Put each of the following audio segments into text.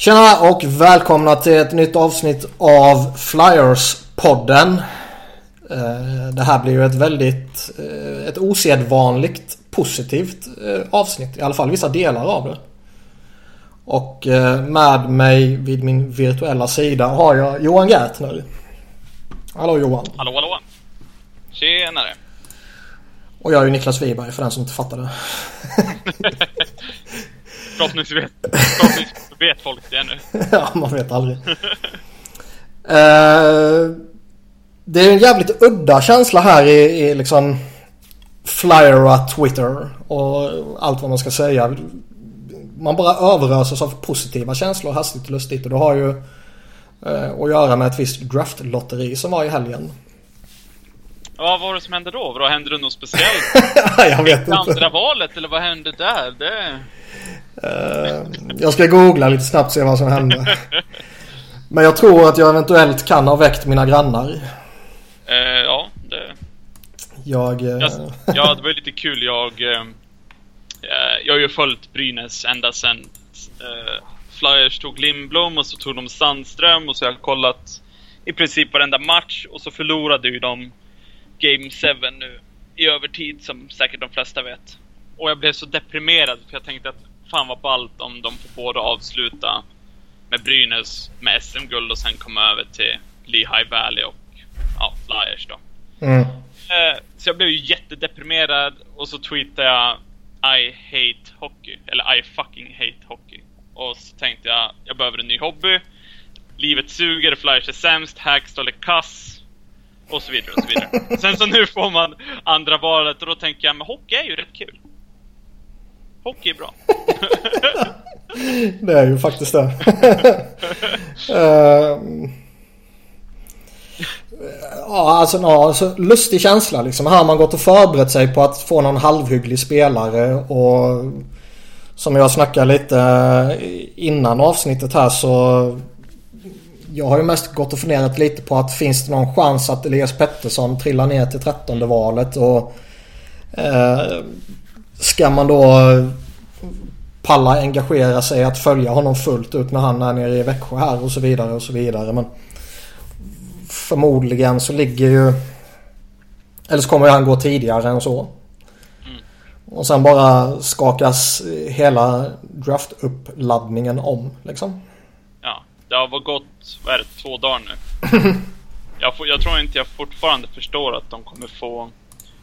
Tjena och välkomna till ett nytt avsnitt av Flyers-podden. Eh, det här blir ju ett väldigt, eh, ett osedvanligt positivt eh, avsnitt. I alla fall vissa delar av det. Och med mig vid min virtuella sida har jag Johan Gärtner. Hallå Johan. Hallå hallå. Tjenare. Och jag är ju Niklas Wiberg för den som inte fattade. Förhoppningsvis vet, förhoppningsvis vet folk det nu. ja, man vet aldrig. uh, det är en jävligt udda känsla här i, i liksom Flyera Twitter och allt vad man ska säga. Man bara överöses av positiva känslor hastigt och lustigt och det har ju uh, att göra med ett visst draftlotteri som var i helgen. vad var det som hände då? Vad hände det något speciellt? jag vet inte. Andra valet eller vad hände där? Det... Uh, jag ska googla lite snabbt och se vad som hände. Men jag tror att jag eventuellt kan ha väckt mina grannar. Uh, ja, det... Jag... Uh... ja, det var lite kul. Jag... jag har ju följt Brynäs ända sedan Flyers tog Lindblom och så tog de Sandström och så har jag kollat i princip varenda match och så förlorade ju de Game 7 nu i övertid som säkert de flesta vet. Och jag blev så deprimerad för jag tänkte att fan vad ballt om de får båda avsluta med Brynäs med SM-guld och sen komma över till Lehigh Valley och ja, Flyers då. Mm. Eh, så jag blev ju jättedeprimerad och så tweetade jag I hate hockey, eller I fucking hate hockey. Och så tänkte jag, jag behöver en ny hobby. Livet suger, Flyers är sämst, Hackstall är kass. Och så vidare och så vidare. Sen så nu får man andra valet och då tänker jag, men hockey är ju rätt kul. Hockey är bra. det är ju faktiskt det. uh, ja, alltså, ja, alltså lustig känsla liksom. Här har man gått och förberett sig på att få någon halvhygglig spelare och som jag snackade lite innan avsnittet här så jag har ju mest gått och funderat lite på att finns det någon chans att Elias Pettersson trillar ner till trettonde valet och eh, Ska man då palla engagera sig att följa honom fullt ut när han är nere i Växjö här och så vidare och så vidare. Men förmodligen så ligger ju... Eller så kommer han gå tidigare än så. Mm. Och sen bara skakas hela draft-uppladdningen om liksom. Ja, det har gått, vad är det, två dagar nu. jag, får, jag tror inte jag fortfarande förstår att de kommer få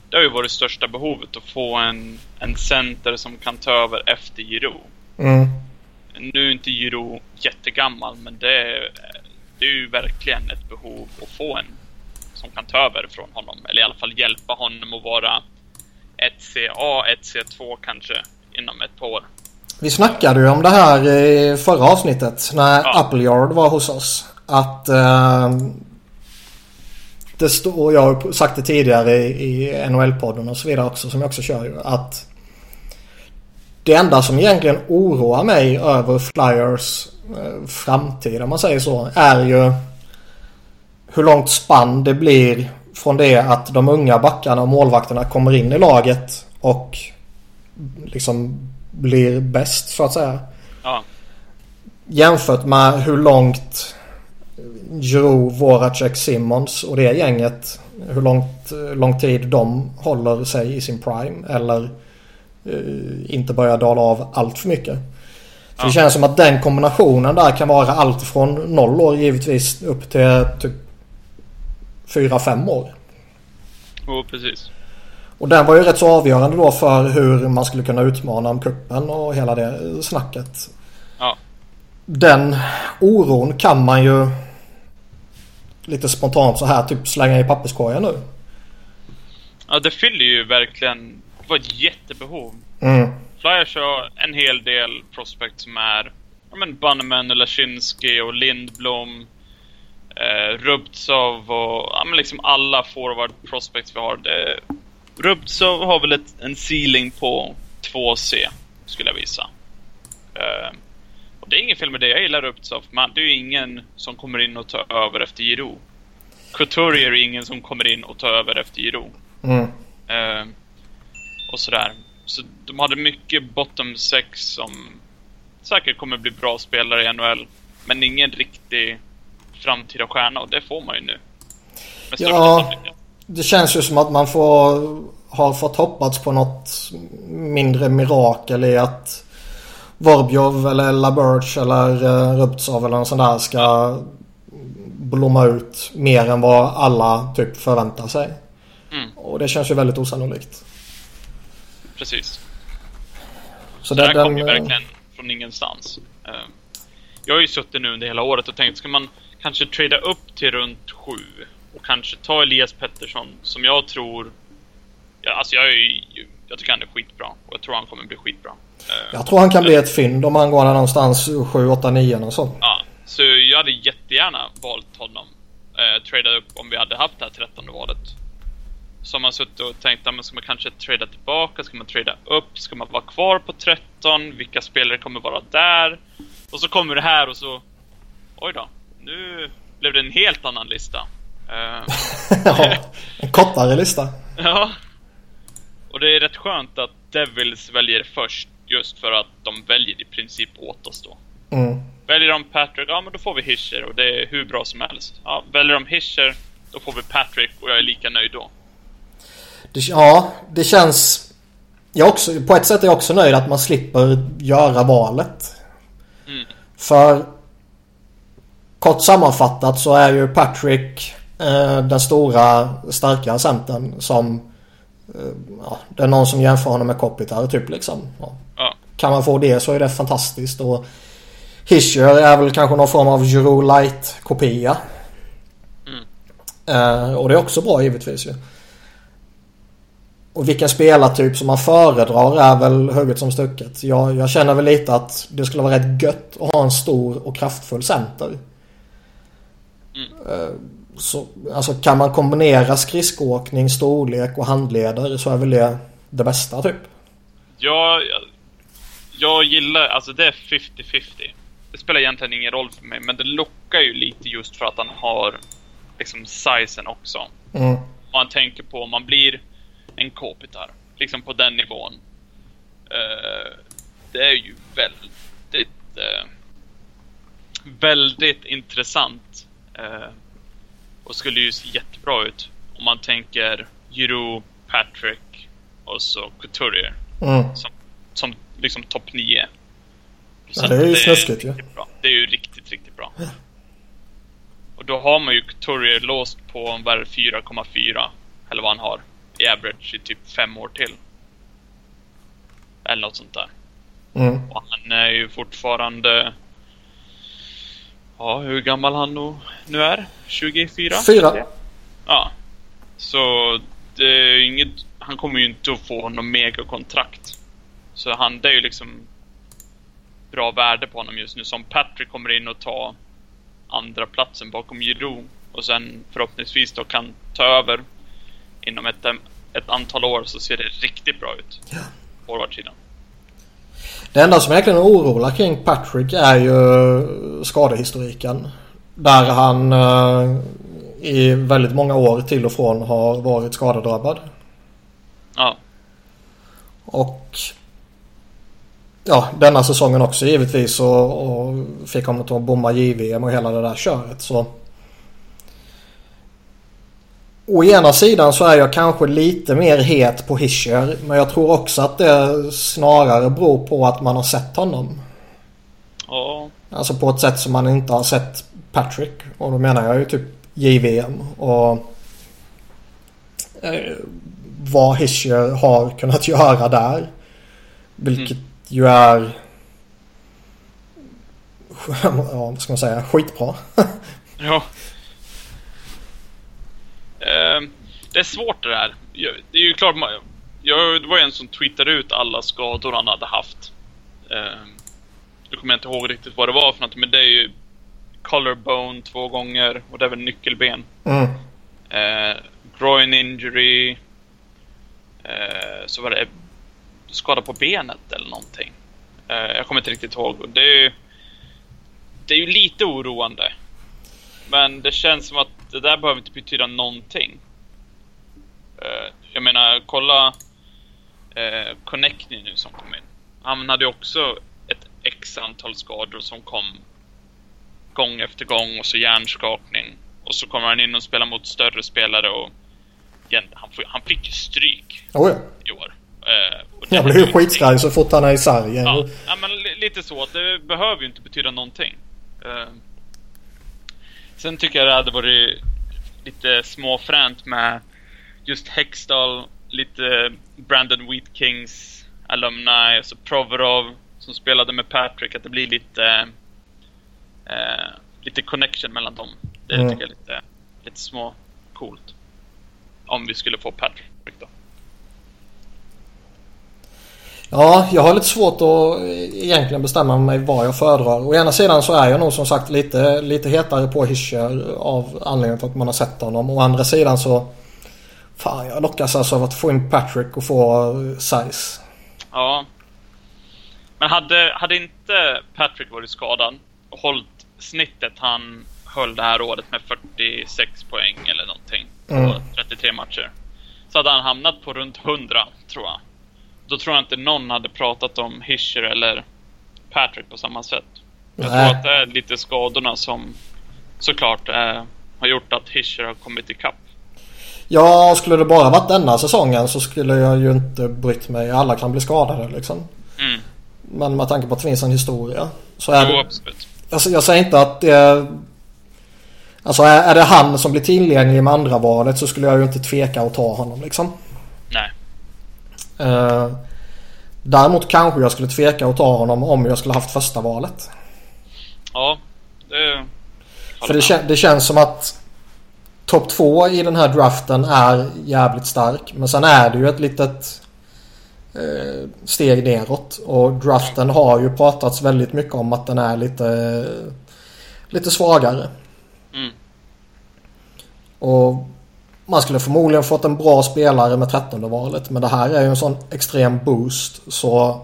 det har ju varit största behovet att få en, en center som kan ta över efter Giro. Mm. Nu är inte Giro jättegammal, men det är, det är ju verkligen ett behov att få en som kan ta över från honom. Eller i alla fall hjälpa honom att vara 1CA, 1C2 kanske inom ett par år. Vi snackade ju om det här i förra avsnittet när ja. Appleyard var hos oss. Att eh, det står, jag har sagt det tidigare i, NHL-podden och så vidare också som jag också kör ju. Att det enda som egentligen oroar mig över Flyers eh, framtid om man säger så är ju hur långt spann det blir från det att de unga backarna och målvakterna kommer in i laget och liksom blir bäst så att säga. Ja. Jämfört med hur långt Giroud, Voracek, Simmons och det gänget. Hur långt, lång tid de håller sig i sin prime. Eller eh, inte börjar dala av allt för mycket. För ja. det känns som att den kombinationen där kan vara allt från noll år givetvis upp till typ 4-5 år. Jo, oh, precis. Och den var ju rätt så avgörande då för hur man skulle kunna utmana om kuppen och hela det snacket. Ja. Den oron kan man ju lite spontant så här typ slänga i papperskorgen nu. Ja, det fyller ju verkligen... Det var ett jättebehov. Mm. Flyers har en hel del prospect som är... Ja men Bannerman, Lashinsky och Lindblom. Eh, Rubtsov och... Ja men liksom alla forward prospects vi har. Det, Rubtsov har väl ett, en ceiling på 2C, skulle jag visa. Eh, och det är inget fel med det, jag gillar Ruptsov, men det är ju ingen som kommer in och tar över efter Giro. Couturier är ingen som kommer in och tar över efter Giro. Mm. Uh, och sådär. Så de hade mycket bottom sex som säkert kommer bli bra spelare i NHL. Men ingen riktig framtida stjärna och det får man ju nu. ja, det känns ju som att man får har fått hoppats på något mindre mirakel i att Vorbjov eller LaBerge eller uh, Rubtsov eller något sånt där ska blomma ut mer än vad alla typ förväntar sig. Mm. Och det känns ju väldigt osannolikt. Precis. Så, Så det, där kom ju verkligen från ingenstans. Uh, jag har ju suttit nu under hela året och tänkt, ska man kanske trada upp till runt sju och kanske ta Elias Pettersson som jag tror... Ja, alltså jag, är, jag tycker han är skitbra och jag tror han kommer bli skitbra. Uh, jag tror han kan bli ett fynd om han går någonstans 7, 8, 9 och så. Ja, så jag hade jättegärna valt honom. Eh, tradat upp om vi hade haft det här trettonde valet. Så har man suttit och tänkt, men ska man kanske trada tillbaka? Ska man trada upp? Ska man vara kvar på 13? Vilka spelare kommer vara där? Och så kommer det här och så... Oj då. Nu blev det en helt annan lista. Uh, ja, en kortare lista. ja. Och det är rätt skönt att Devils väljer först. Just för att de väljer i princip åt oss då. Mm. Väljer de Patrick, ja men då får vi Hischer och det är hur bra som helst. Ja, väljer de Hischer, då får vi Patrick och jag är lika nöjd då. Det, ja, det känns... Jag också, på ett sätt är jag också nöjd att man slipper göra valet. Mm. För kort sammanfattat så är ju Patrick eh, den stora starka centern som... Eh, ja, det är någon som jämför honom med Kopitar typ liksom. Ja. Kan man få det så är det fantastiskt. Och Hischer är väl kanske någon form av Giroud Light-kopia. Mm. Uh, och det är också bra givetvis ju. Och vilken spelartyp som man föredrar är väl hugget som stucket. Jag, jag känner väl lite att det skulle vara rätt gött att ha en stor och kraftfull center. Mm. Uh, så, alltså kan man kombinera skridskoåkning, storlek och handleder så är väl det det bästa typ. Ja, jag, gillar, alltså det är 50-50 det spelar egentligen ingen roll för mig, men det lockar ju lite just för att han har liksom sizen också. Mm. Man tänker på om man blir en Kopitar, liksom på den nivån. Uh, det är ju väldigt, uh, väldigt intressant. Uh, och skulle ju se jättebra ut om man tänker Giroud, Patrick och så Couturier. Mm. Som, som liksom topp 9. Ja, det är ju snuskigt ju. Ja. Det är ju riktigt, riktigt bra. Ja. Och då har man ju Couturier låst på en värde 4,4. Eller vad han har. I average i typ fem år till. Eller något sånt där. Mm. Och han är ju fortfarande... Ja, hur gammal han nu är? 24? Fyra. Ja. Så det är inget... Han kommer ju inte att få något megakontrakt. Så han, det är ju liksom bra värde på honom just nu. Som Patrick kommer in och tar andra platsen bakom Giroud och sen förhoppningsvis då kan ta över inom ett, ett antal år så ser det riktigt bra ut. Ja. Forwardsidan. Det enda som verkligen oroar kring Patrick är ju skadehistoriken. Där han eh, i väldigt många år till och från har varit skadedrabbad. Ja. Och ja, denna säsongen också givetvis och, och fick honom att bomma JVM och hela det där köret. Så. Å ena sidan så är jag kanske lite mer het på Hischer. Men jag tror också att det snarare beror på att man har sett honom. Ja. Alltså på ett sätt som man inte har sett Patrick. Och då menar jag ju typ JVM och eh, vad Hischer har kunnat göra där. Vilket mm ju är ja, vad ska man säga, skitbra. ja. Uh, det är svårt det där. Det är ju klart, jag, det var en som tweetade ut alla skador han hade haft. Uh, nu kommer jag inte ihåg riktigt vad det var för något, men det är ju collarbone två gånger och det är väl nyckelben. Mm. Uh, groin injury. Uh, så var det skada på benet eller någonting. Uh, jag kommer inte riktigt ihåg. Det är ju, det är ju lite oroande. Men det känns som att det där behöver inte betyda någonting. Uh, jag menar, kolla uh, Connectny nu som kom in. Han hade ju också ett x antal skador som kom gång efter gång och så hjärnskakning. Och så kommer han in och spelar mot större spelare och igen, han, han fick ju stryk oh ja. i år. Eh, jag blir ju skitskraj så fort han är i sargen. Ja, ja, men lite så. Det behöver ju inte betyda någonting. Eh, sen tycker jag det hade varit lite småfränt med just Hextall, lite Brandon Wheatkings alumni, alltså Provorov som spelade med Patrick, att det blir lite eh, lite connection mellan dem. Det mm. tycker jag är lite, lite små coolt. Om vi skulle få Patrick då. Ja, jag har lite svårt att egentligen bestämma mig vad jag föredrar. Å ena sidan så är jag nog som sagt lite, lite hetare på Hischer av anledningen till att man har sett honom. Å andra sidan så... Fan, jag lockas alltså av att få in Patrick och få size. Ja. Men hade, hade inte Patrick varit skadad och hållit snittet han höll det här året med 46 poäng eller någonting på mm. 33 matcher. Så hade han hamnat på runt 100, tror jag. Då tror jag inte någon hade pratat om Hischer eller Patrick på samma sätt. Jag tror att det är lite skadorna som såklart är, har gjort att Hischer har kommit ikapp. Ja, skulle det bara varit denna säsongen så skulle jag ju inte brytt mig. Alla kan bli skadade liksom. Mm. Men med tanke på att det finns en historia. Så är jo, det... Alltså, jag säger inte att det... Alltså är, är det han som blir tillgänglig med andra valet så skulle jag ju inte tveka att ta honom liksom. Uh, däremot kanske jag skulle tveka att ta honom om jag skulle haft första valet. Ja, det... För det, det känns som att topp två i den här draften är jävligt stark. Men sen är det ju ett litet eh, steg neråt. Och draften har ju pratats väldigt mycket om att den är lite, lite svagare. Mm. Och man skulle förmodligen fått en bra spelare med 13 valet. Men det här är ju en sån extrem boost. Så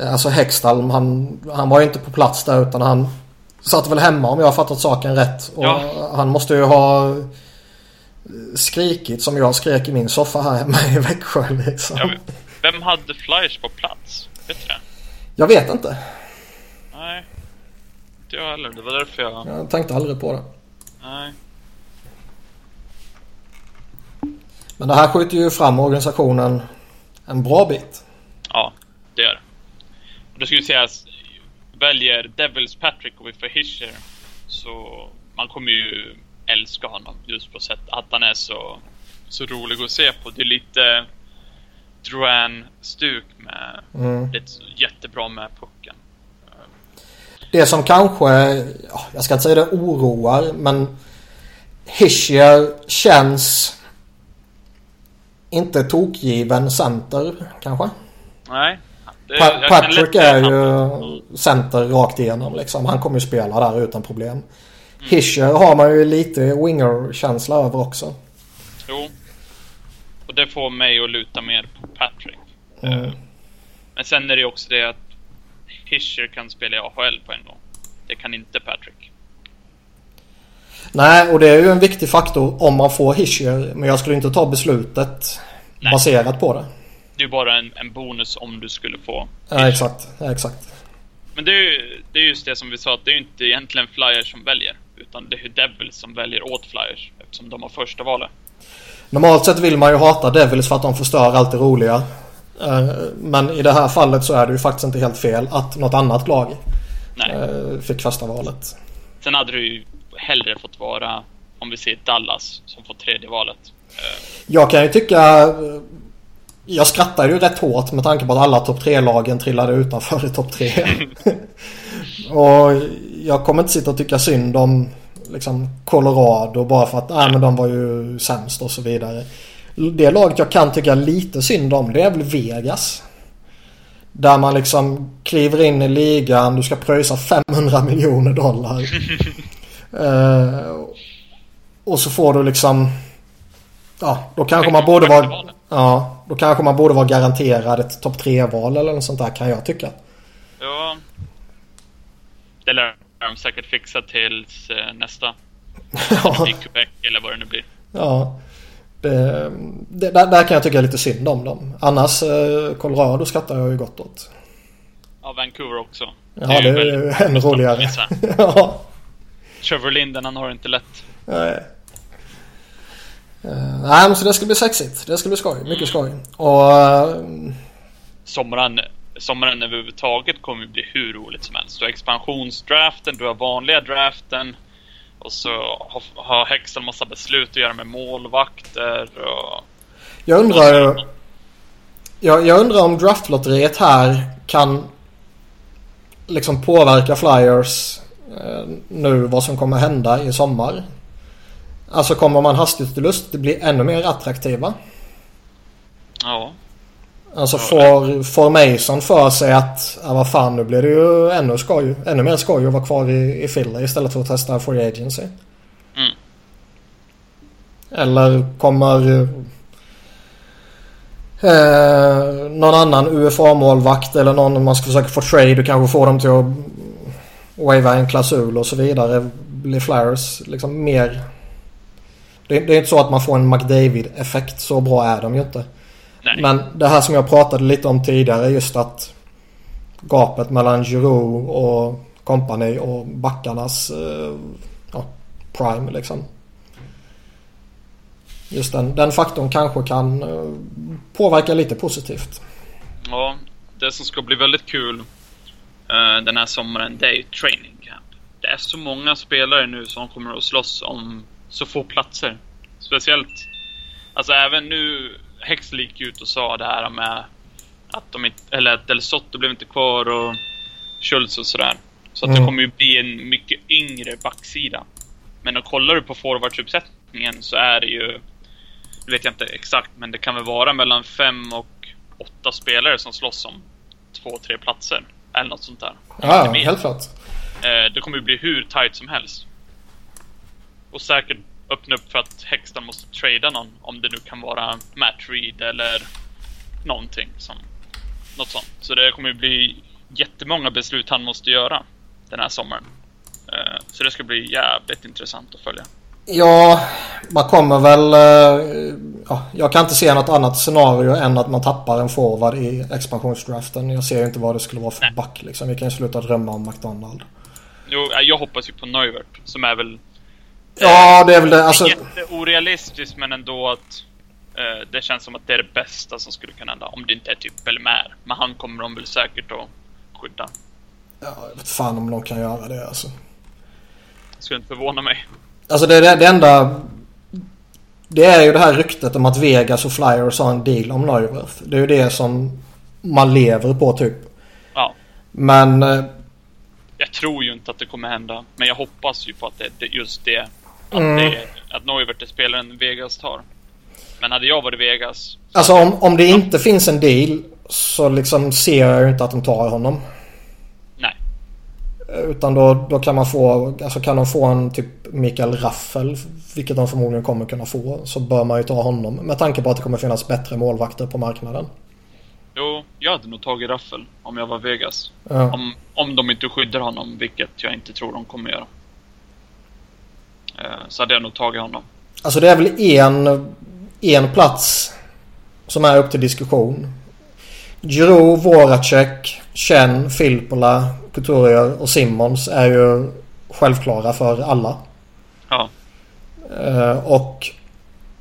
eh, Alltså Hextalm han, han var ju inte på plats där utan han satt väl hemma om jag har fattat saken rätt. Och ja. han måste ju ha skrikit som jag skrek i min soffa här hemma i Växjö. Liksom. Ja, vem hade Flyers på plats? Vet du det? Jag vet inte. Nej, inte jag heller. Det var därför jag... Jag tänkte aldrig på det. Nej. Men det här skjuter ju fram organisationen en bra bit. Ja, det gör det. Och då ska vi säga att väljer Devils Patrick och vi får Hischer så man kommer ju älska honom just på sätt att han är så, så rolig att se på. Det är lite Drouin-stuk med mm. lite jättebra med pucken. Det som kanske, jag ska inte säga det oroar, men Hischier känns inte tokgiven center kanske. Nej. Det, pa Patrick är ju center rakt igenom liksom. Han kommer ju spela där utan problem. Mm. Hischer har man ju lite winger-känsla över också. Jo. Och det får mig att luta mer på Patrick. Mm. Uh, men sen är det ju också det att Hischer kan spela i AHL på en gång. Det kan inte Patrick. Nej, och det är ju en viktig faktor om man får Hischer. Men jag skulle inte ta beslutet Nej. baserat på det. Det är ju bara en, en bonus om du skulle få Ja, exakt. Ja, exakt. Men det är ju det är just det som vi sa, att det är ju inte egentligen Flyers som väljer. Utan det är ju Devils som väljer åt Flyers eftersom de har första valet. Normalt sett vill man ju hata Devils för att de förstör allt det roliga. Eh, men i det här fallet så är det ju faktiskt inte helt fel att något annat lag Nej. Eh, fick första valet. Sen hade det ju hellre fått vara, om vi ser Dallas, som får tredje valet. Eh, Jag kan ju tycka... Jag skrattar ju rätt hårt med tanke på att alla topp 3-lagen trillade utanför i topp 3. och jag kommer inte sitta och tycka synd om liksom Colorado bara för att nej, men de var ju sämst och så vidare. Det laget jag kan tycka lite synd om det är väl Vegas. Där man liksom kliver in i ligan, du ska pröjsa 500 miljoner dollar. uh, och så får du liksom... Ja, då kanske man borde vara... Ja, då kanske man borde vara garanterad ett topp 3-val eller något sånt där kan jag tycka. Ja. Det lär de säkert fixa tills eh, nästa. ja. I Quebec eller vad det nu blir. Ja. Det, det, där, där, kan jag tycka lite synd om dem. Annars eh, Colorado skrattar jag ju gott åt. av Vancouver också. Ja, det är ju ännu roligare. ja. Trevor Linden, han har det inte lätt. Nej. Uh, nej, men så det ska bli sexigt. Det ska bli skoj. Mycket skoj. Och... Uh, sommaren, sommaren överhuvudtaget kommer ju bli hur roligt som helst. Du har expansionsdraften, du har vanliga draften. Och så har, har Hexen massa beslut att göra med målvakter och... Jag undrar... Jag, jag undrar om draftlotteriet här kan liksom påverka Flyers nu vad som kommer hända i sommar. Alltså kommer man hastigt och lustigt bli ännu mer attraktiva? Ja. Alltså får, får Mason för sig att, ja vad fan nu blir det ju ännu skoj, ännu mer skoj att vara kvar i, i Philly istället för att testa Free Agency. Mm. Eller kommer eh, någon annan UFA-målvakt eller någon man ska försöka få trade och kanske få dem till att wava en klausul och så vidare. Blir Flyers liksom mer... Det, det är inte så att man får en McDavid-effekt. Så bra är de ju inte. Nej. Men det här som jag pratade lite om tidigare just att gapet mellan Giroud och company och backarnas eh, ja, prime liksom. Just den, den faktorn kanske kan eh, påverka lite positivt. Ja, det som ska bli väldigt kul uh, den här sommaren det är ju training camp. Det är så många spelare nu som kommer att slåss om så få platser. Speciellt, alltså även nu Hexley gick ut och sa det här med att de inte, eller att Del Sotto blev inte kvar och Schultz och sådär. Så att mm. det kommer ju bli en mycket yngre backsida. Men om kollar du på forwardsuppsättningen så är det ju, nu vet jag inte exakt, men det kan väl vara mellan fem och åtta spelare som slåss om två, tre platser. Eller något sånt där. Ja, helt klart. Eh, det kommer ju bli hur tight som helst. Och säkert öppna upp för att Hexton måste trada någon. Om det nu kan vara Matt Reed eller någonting som... Något sånt. Så det kommer ju bli jättemånga beslut han måste göra den här sommaren. Eh, så det ska bli jävligt intressant att följa. Ja, man kommer väl... Eh, ja, jag kan inte se något annat scenario än att man tappar en forward i expansionsdraften. Jag ser inte vad det skulle vara för Nej. back liksom. Vi kan ju sluta drömma om McDonald. Jo, jag hoppas ju på Neuvert som är väl Ja, det är väl det. Alltså... Jätteorealistiskt men ändå att eh, det känns som att det är det bästa som skulle kunna hända. Om det inte är typ Belmer. Men han kommer de väl säkert att skydda. Ja, jag vet fan om de kan göra det alltså. Det skulle inte förvåna mig. Alltså det, det, det enda... Det är ju det här ryktet om att Vegas och Flyers har en deal om Neuwerth. Det är ju det som man lever på typ. Ja. Men... Eh, jag tror ju inte att det kommer hända. Men jag hoppas ju på att det är just det att, mm. det, att Neuvert är spelaren Vegas tar. Men hade jag varit Vegas... Alltså om, om det inte finns en deal så liksom ser jag ju inte att de tar honom. Utan då, då kan man få, alltså kan de få en typ Mikael Raffel, vilket de förmodligen kommer kunna få, så bör man ju ta honom. Med tanke på att det kommer finnas bättre målvakter på marknaden. Jo, jag hade nog tagit Raffel om jag var Vegas. Ja. Om, om de inte skyddar honom, vilket jag inte tror de kommer göra. Eh, så hade jag nog tagit honom. Alltså det är väl en, en plats som är upp till diskussion. Giroud, Voracek, Chen, Filppula, Couturier och Simmons är ju självklara för alla. Ja. Eh, och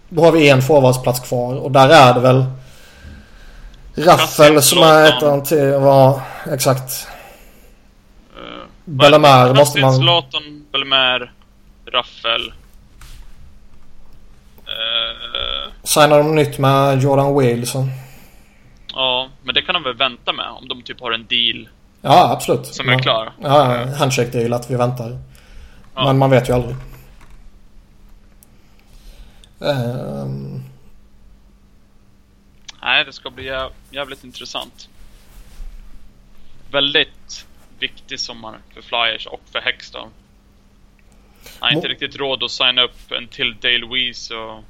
då har vi en forwardsplats kvar och där är det väl Raffel som är ettan till, ja exakt. Uh, Bellemare måste man... Zlatan, Bellemare, Raffel. Uh, Signar de nytt med Jordan Wilson? Ja, men det kan de väl vänta med om de typ har en deal. Ja, absolut. Som är klar. Ja, handshake deal att vi väntar. Ja. Men man vet ju aldrig. Um... Nej, det ska bli jävligt intressant. Väldigt viktig sommar för Flyers och för Hexton. Han har inte riktigt råd att signa upp en till Dale Weiss och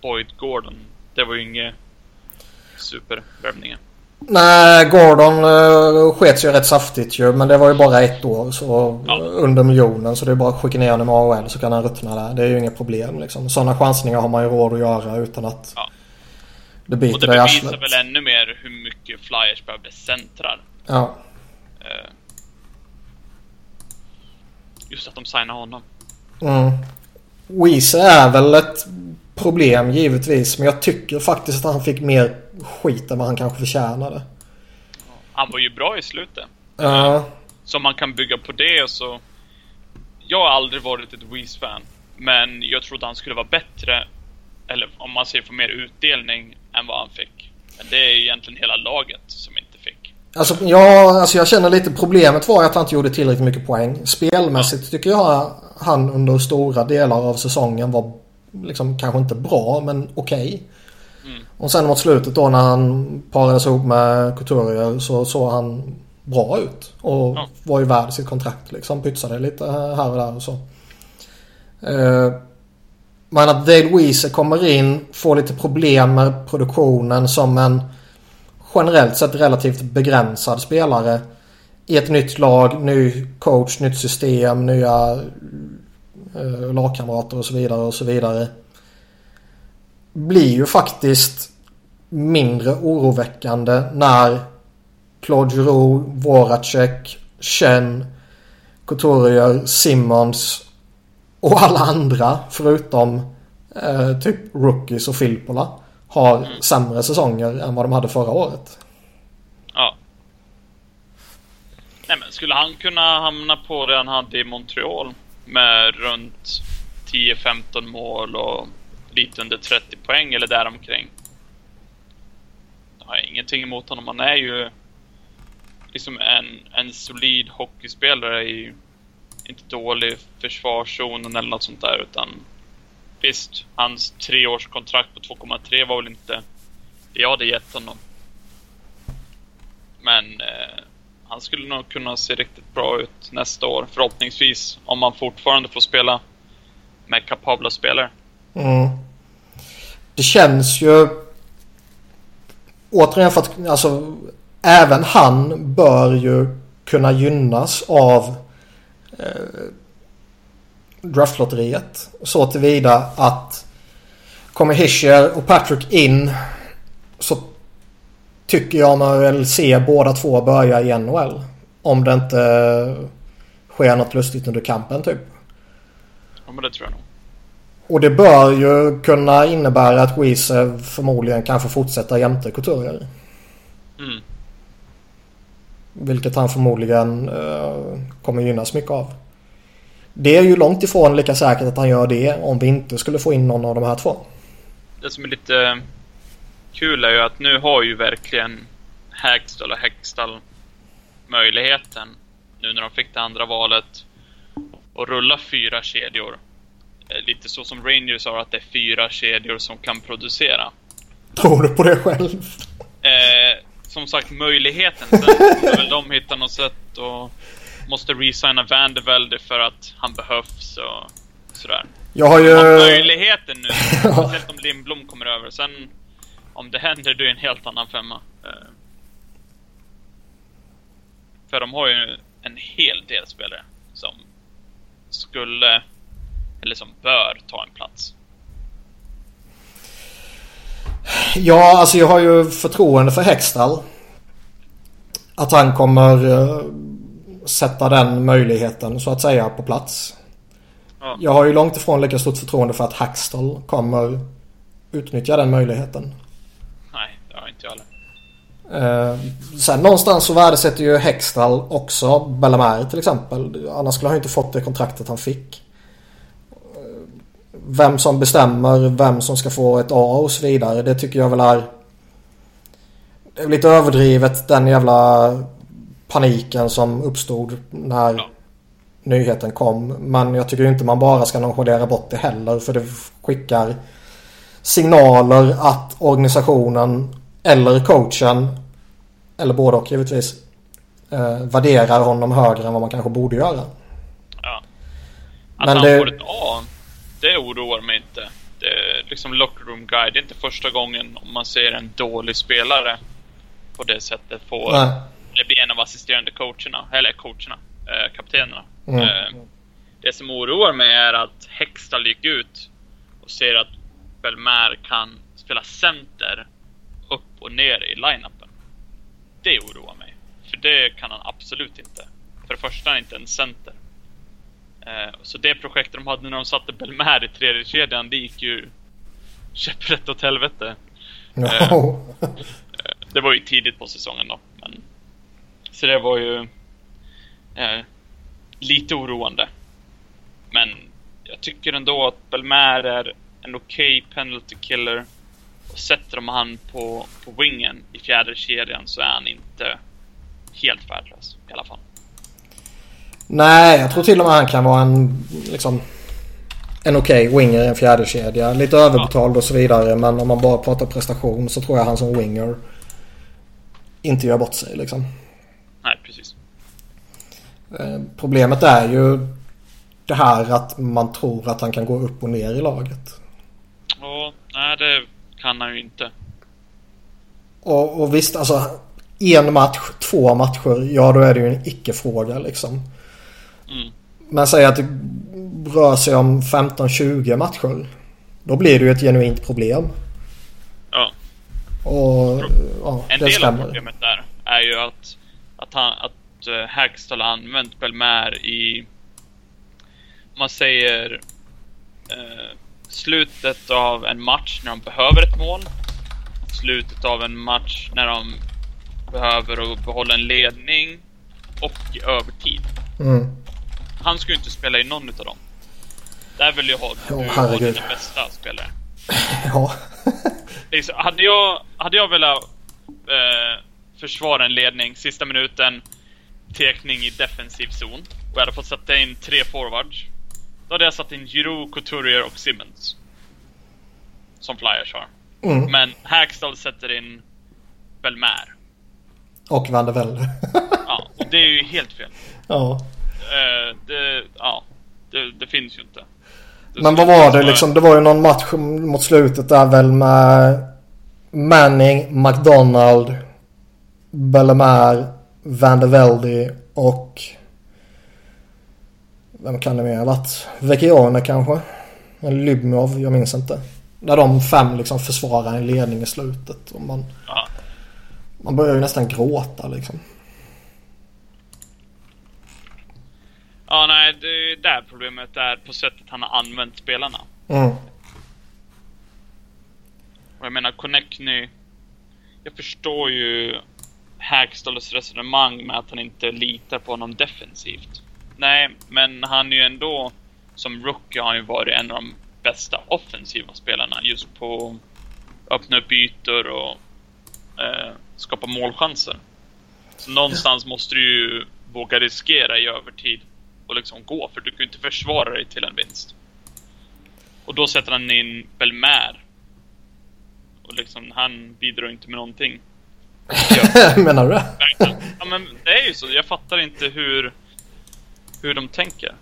Boyd Gordon. Det var ju inget supervärvningar. Nej, Gordon uh, skets ju rätt saftigt ju. Men det var ju bara ett år. Så ja. under miljonen. Så det är bara att skicka ner honom i AHL så kan han ruttna där. Det är ju inget problem liksom. Sådana chansningar har man ju råd att göra utan att ja. det biter Och det bevisar väl ännu mer hur mycket Flyers behövde centrar. Ja. Uh, just att de signar honom. Mm. Weezer är väl ett problem givetvis. Men jag tycker faktiskt att han fick mer skit än vad han kanske förtjänade. Han var ju bra i slutet. Ja. Så man kan bygga på det och så... Jag har aldrig varit ett Weeze-fan. Men jag trodde han skulle vara bättre. Eller om man ser få mer utdelning än vad han fick. Men det är egentligen hela laget som inte fick. Alltså, ja, alltså jag känner lite problemet var att han inte gjorde tillräckligt mycket poäng. Spelmässigt tycker jag han under stora delar av säsongen var liksom kanske inte bra men okej. Okay. Och sen mot slutet då när han parades ihop med Couturier så såg han bra ut. Och ja. var ju värd sitt kontrakt liksom. Pytsade lite här och där och så. Uh, men att Dale Weezer kommer in, får lite problem med produktionen som en generellt sett relativt begränsad spelare. I ett nytt lag, ny coach, nytt system, nya uh, lagkamrater och så vidare och så vidare. Blir ju faktiskt mindre oroväckande när Claude Giroux, Voracek, Chen, Couturier, Simmons och alla andra förutom eh, typ rookies och Filippola har mm. sämre säsonger än vad de hade förra året. Ja. Nej men skulle han kunna hamna på det han hade i Montreal med runt 10-15 mål och lite under 30 poäng eller däromkring. Jag har ingenting emot honom. Han är ju liksom en, en solid hockeyspelare i inte dålig försvarszonen eller något sånt där utan visst, hans treårskontrakt på 2,3 var väl inte det jag hade gett honom. Men eh, han skulle nog kunna se riktigt bra ut nästa år förhoppningsvis om han fortfarande får spela med kapabla spelare. Mm. Det känns ju återigen för att alltså även han bör ju kunna gynnas av eh, draftlotteriet. Så tillvida att kommer Hischer och Patrick in så tycker jag man väl se båda två börja i NHL. Om det inte eh, sker något lustigt under kampen typ. Ja men det tror jag nog. Och det bör ju kunna innebära att Weezer förmodligen kan få fortsätta jämte Couturier. Mm. Vilket han förmodligen uh, kommer gynnas mycket av. Det är ju långt ifrån lika säkert att han gör det om vi inte skulle få in någon av de här två. Det som är lite kul är ju att nu har ju verkligen Hagstall och Hextall möjligheten, nu när de fick det andra valet, att rulla fyra kedjor. Eh, lite så som Rangers har, att det är fyra kedjor som kan producera. Tror du på det själv? Eh, som sagt, möjligheten. Sen kommer väl de hitta något sätt och måste resigna Vandevelde för att han behövs och sådär. Jag har ju... Har möjligheten nu, speciellt om Lindblom kommer över. Sen om det händer, då är en helt annan femma. Eh, för de har ju en hel del spelare som skulle, eller som bör ta en plats. Ja, alltså jag har ju förtroende för Hextall. Att han kommer uh, sätta den möjligheten så att säga på plats. Ja. Jag har ju långt ifrån lika stort förtroende för att Hackstall kommer utnyttja den möjligheten. Nej, det har inte jag heller. Uh, sen någonstans så värdesätter ju Hextall också Bellamare till exempel. Annars skulle han inte fått det kontraktet han fick vem som bestämmer vem som ska få ett A och så vidare. Det tycker jag väl är, det är lite överdrivet den jävla paniken som uppstod när ja. nyheten kom. Men jag tycker inte man bara ska nonchalera bort det heller för det skickar signaler att organisationen eller coachen eller både och givetvis eh, värderar honom högre än vad man kanske borde göra. Ja. Att Men han det... får ett A det oroar mig inte. Det är liksom locker room guide. Det är inte första gången om man ser en dålig spelare på det sättet få eller bli en av assisterande coacherna, eller coacherna, eh, kaptenerna. Mm. Eh, det som oroar mig är att Hextall gick ut och ser att Belmer kan spela center upp och ner i line-upen. Det oroar mig. För det kan han absolut inte. För det första är han inte en center. Eh, så det projektet de hade när de satte Belmer i tredje kedjan det gick ju käpprätt åt helvete. No. Eh, det var ju tidigt på säsongen då. Men, så det var ju eh, lite oroande. Men jag tycker ändå att Belmer är en okej okay penalty killer. Och sätter de han på, på wingen i fjärde kedjan så är han inte helt värdelös i alla fall. Nej, jag tror till och med han kan vara en liksom en okej okay winger i en fjärde kedja. Lite överbetald och så vidare. Men om man bara pratar prestation så tror jag han som winger inte gör bort sig liksom. Nej, precis. Eh, problemet är ju det här att man tror att han kan gå upp och ner i laget. Ja, nej det kan han ju inte. Och, och visst, alltså en match, två matcher, ja då är det ju en icke-fråga liksom. Mm. Men säg att det rör sig om 15-20 matcher. Då blir det ju ett genuint problem. Ja. Och ja, en det del stämmer. av problemet där är ju att, att, han, att uh, Hackstall har använt Belmer i, om man säger, uh, slutet av en match när de behöver ett mål. Slutet av en match när de behöver behålla en ledning och i övertid. Mm. Han ju inte spela i någon utav dem. Där vill jag ha, oh, du ha dina bästa spelare. ja. liksom, hade, jag, hade jag velat eh, försvara en ledning sista minuten, tekning i defensiv zon och jag hade fått sätta in tre forwards. Då hade jag satt in Giroud, Couturier och Simmons. Som Flyers har. Mm. Men Hackstall sätter in Belmer. Och Van de Velde. ja, och det är ju helt fel. Ja. Uh, det, ja, det, det, finns ju inte. Det Men vad var det liksom? Det var ju någon match mot slutet där väl med Manning, McDonald, Bellemare, Van de Velde och vem kan det mer ha varit? Vecchione kanske? Eller Lybmov, jag minns inte. Där de fem liksom försvarar en ledning i slutet. Och man, ja. man börjar ju nästan gråta liksom. Ja, nej, det är där problemet är på sättet han har använt spelarna. Mm. Och jag menar, Connectny... Jag förstår ju Hagstalls resonemang med att han inte litar på honom defensivt. Nej, men han är ju ändå... Som rookie har han ju varit en av de bästa offensiva spelarna just på öppna upp ytor och eh, skapa målchanser. Så någonstans måste du ju våga riskera i övertid och liksom gå, för du kan ju inte försvara dig till en vinst. Och då sätter han in Belmer. Och liksom, han bidrar inte med någonting. Menar du det? Ja men det är ju så, jag fattar inte hur, hur de tänker.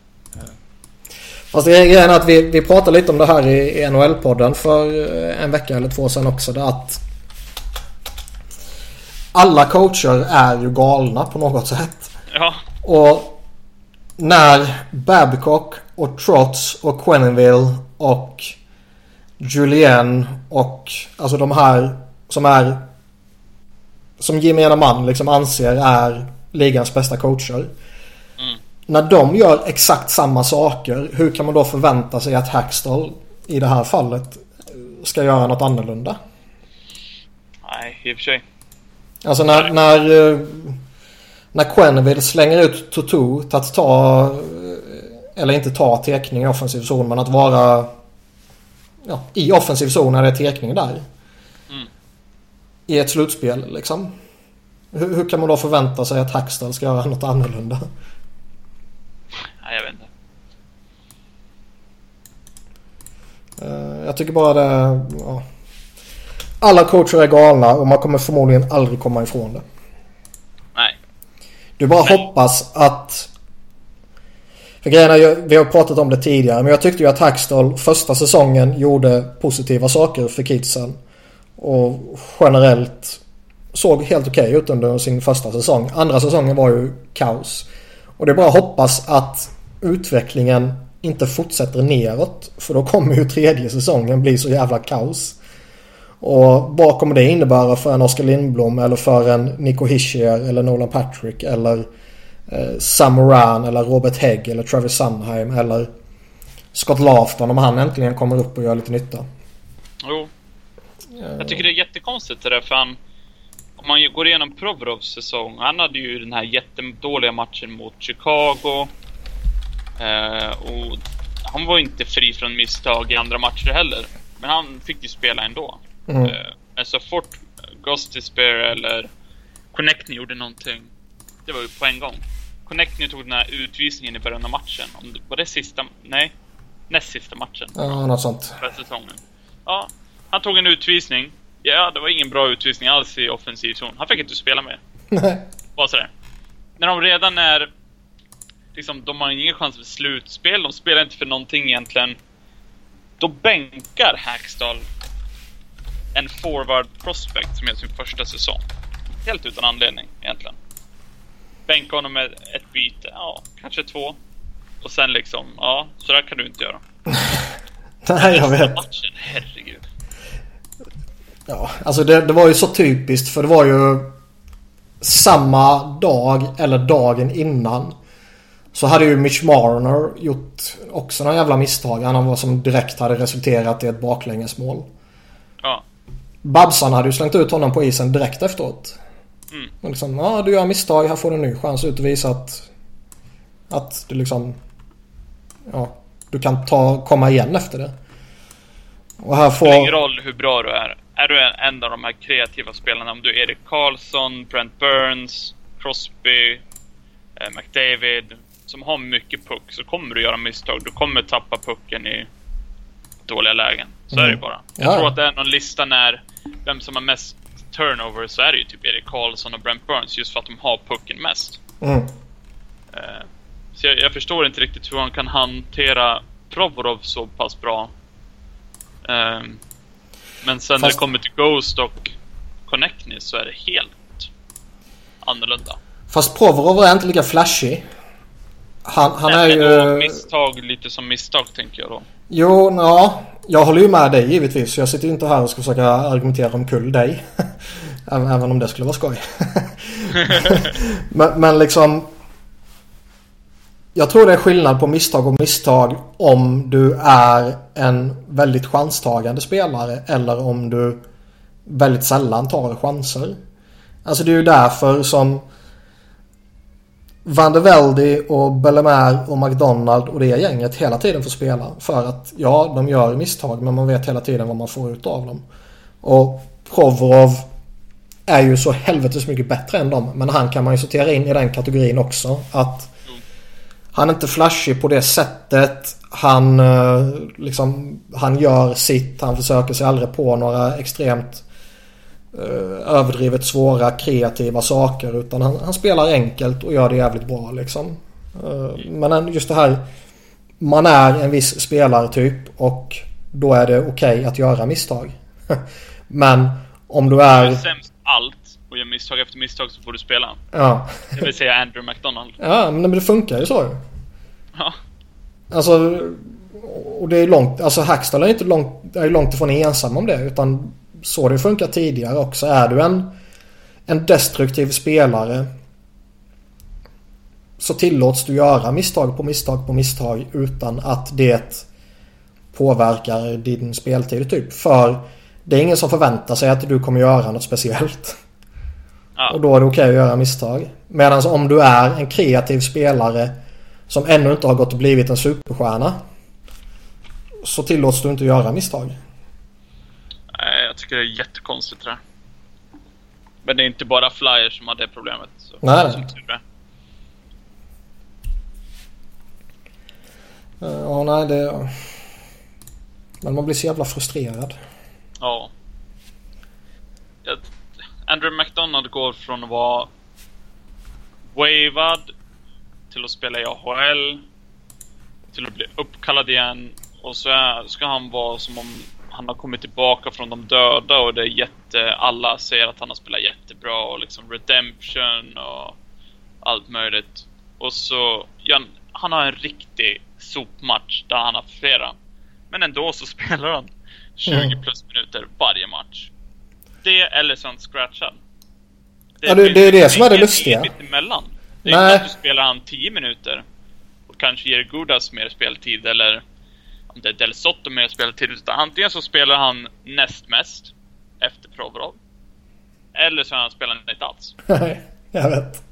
Fast grejen är att vi, vi pratade lite om det här i, i NHL-podden för en vecka eller två sedan också. Det att alla coacher är ju galna på något sätt. Ja. Och när Babcock och Trots och Quenneville och Julien och alltså de här som är som gemene man liksom anser är ligans bästa coacher. Mm. När de gör exakt samma saker, hur kan man då förvänta sig att Hackstall i det här fallet ska göra något annorlunda? Nej, i och för sig. Alltså när, när, när Quenneville slänger ut Tutu till att ta, eller inte ta tekning i offensiv zon, men att vara ja, i offensiv zon när det är tekning där. Mm. I ett slutspel liksom. Hur, hur, kan man då förvänta sig att Hackstall ska göra något annorlunda? Nej, jag vet inte. Uh, jag tycker bara det... Ja. Alla coacher är galna och man kommer förmodligen aldrig komma ifrån det. Du bara Nej. hoppas att... För grejen är, vi har pratat om det tidigare, men jag tyckte ju att Hackstall första säsongen gjorde positiva saker för kidsen. Och generellt såg helt okej okay ut under sin första säsong. Andra säsongen var ju kaos. Och det är bara att hoppas att utvecklingen inte fortsätter neråt. För då kommer ju tredje säsongen bli så jävla kaos. Och vad kommer det innebära för en Oskar Lindblom eller för en Nico Hischier eller Nolan Patrick eller eh, Sam Moran eller Robert Hägg eller Travis Sunheim eller Scott Laughton om han äntligen kommer upp och gör lite nytta. Jo. Jag tycker det är jättekonstigt det där för han... Om man går igenom Provorovs säsong. Han hade ju den här jättedåliga matchen mot Chicago. Eh, och han var inte fri från misstag i andra matcher heller. Men han fick ju spela ändå. Mm. Eh, men så fort Gostisbear eller Connectney gjorde någonting. Det var ju på en gång. Connectney tog den här utvisningen i början av matchen. Om det, var det sista? Nej. Näst sista matchen. Ja, något sånt. För säsongen. Ja, han tog en utvisning. Ja, det var ingen bra utvisning alls i offensiv zon. Han fick inte spela mer. Nej. Bara sådär. När de redan är... Liksom, de har ingen chans för slutspel. De spelar inte för någonting egentligen. Då bänkar Hackstall en forward prospect som är sin första säsong. Helt utan anledning egentligen. Bänka honom med ett byte, ja, kanske två. Och sen liksom, ja, så där kan du inte göra. Nej, jag vet. Matchen, herregud. Ja, alltså det, det var ju så typiskt för det var ju samma dag eller dagen innan så hade ju Mitch Marner gjort också några jävla misstag. Han var som direkt hade resulterat i ett baklängesmål. Babsan hade ju slängt ut honom på isen direkt efteråt. Mm. Och liksom, ja du gör misstag, här får du en ny chans ut och visa att... Att du liksom... Ja, du kan ta, komma igen efter det. Och här får... Det spelar ingen roll hur bra du är. Är du en av de här kreativa spelarna, om du är Erik Karlsson, Brent Burns, Crosby, eh, McDavid, som har mycket puck, så kommer du göra misstag. Du kommer tappa pucken i dåliga lägen. Så mm. är det ju bara. Jag ja. tror att det är någon lista när vem som har mest turnover så är det ju typ Erik Karlsson och Brent Burns just för att de har pucken mest. Mm. Uh, så jag, jag, förstår inte riktigt hur han kan hantera Provorov så pass bra. Uh, men sen Fast... när det kommer till Ghost och Connectney så är det helt annorlunda. Fast Provorov är inte lika flashig. Han, han är ju... Misstag lite som misstag tänker jag då. Jo, ja. Jag håller ju med dig givetvis. Jag sitter inte här och ska försöka argumentera omkull dig. Även om det skulle vara skoj. men, men liksom... Jag tror det är skillnad på misstag och misstag om du är en väldigt chanstagande spelare eller om du väldigt sällan tar chanser. Alltså det är ju därför som Van de Velde och Bellemare och McDonald och det gänget hela tiden får spela. För att ja, de gör misstag men man vet hela tiden vad man får ut av dem. Och Provorov är ju så helvetes mycket bättre än dem. Men han kan man ju sortera in i den kategorin också. Att han är inte flashig på det sättet. Han eh, liksom, han gör sitt. Han försöker sig aldrig på några extremt Eh, överdrivet svåra kreativa saker utan han, han, spelar enkelt och gör det jävligt bra liksom. Eh, men just det här man är en viss spelartyp och då är det okej okay att göra misstag. Men om du är... Du är sämst allt och gör misstag efter misstag så får du spela. Ja. Det vill säga Andrew McDonald. Ja, men det funkar ju så ju. Ja. Alltså, och det är långt, alltså Hackstall är inte långt, är långt ifrån ensam om det utan så det funkar tidigare också. Är du en, en destruktiv spelare så tillåts du göra misstag på misstag på misstag utan att det påverkar din speltid typ. För det är ingen som förväntar sig att du kommer göra något speciellt. Ja. Och då är det okej okay att göra misstag. Medan om du är en kreativ spelare som ännu inte har gått och blivit en superstjärna. Så tillåts du inte göra misstag. Jag tycker det är jättekonstigt det där. Men det är inte bara Flyers som har det problemet. Så, nej, som tur är. Ja, nej det... Men man blir så jävla frustrerad. Ja. Andrew McDonald går från att vara wavad till att spela i AHL till att bli uppkallad igen och så ska han vara som om han har kommit tillbaka från de döda och det är jätte... Alla säger att han har spelat jättebra och liksom redemption och allt möjligt. Och så... Ja, han har en riktig sopmatch där han har flera. Men ändå så spelar han 20 Mm. plus minuter varje match. Det eller så är han scratchad. Ja, det- det är det som är det lustiga. inget mittemellan. Det är Nej. inte att du spelar han 10 minuter och kanske ger Gudas mer speltid eller om det är Del Sotto mer speltid. Utan antingen så spelar han näst mest efter Provorov. Eller så har han spelat inte alls. Nej, jag vet.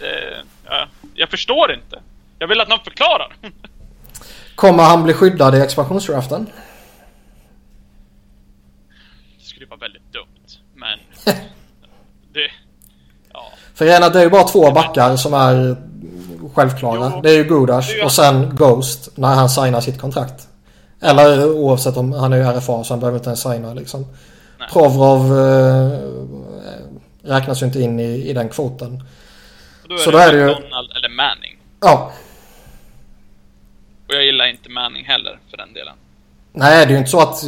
Det, ja, jag förstår inte. Jag vill att någon förklarar. Kommer han bli skyddad i expansionsdraften? Det skulle vara väldigt dumt. Men... det... Ja. För att det är ju bara två backar som är självklara. Jo. Det är ju Gudas Det är ju- och sen Ghost när han signar sitt kontrakt. Eller oavsett om han är RFA så han behöver inte ens signa liksom. Nej. Provrov eh, räknas ju inte in i, i den kvoten. Då Så då är det ju- McDonald eller Manning. Ja, Och jag gillar inte Manning heller för den delen. nej det är ju inte så att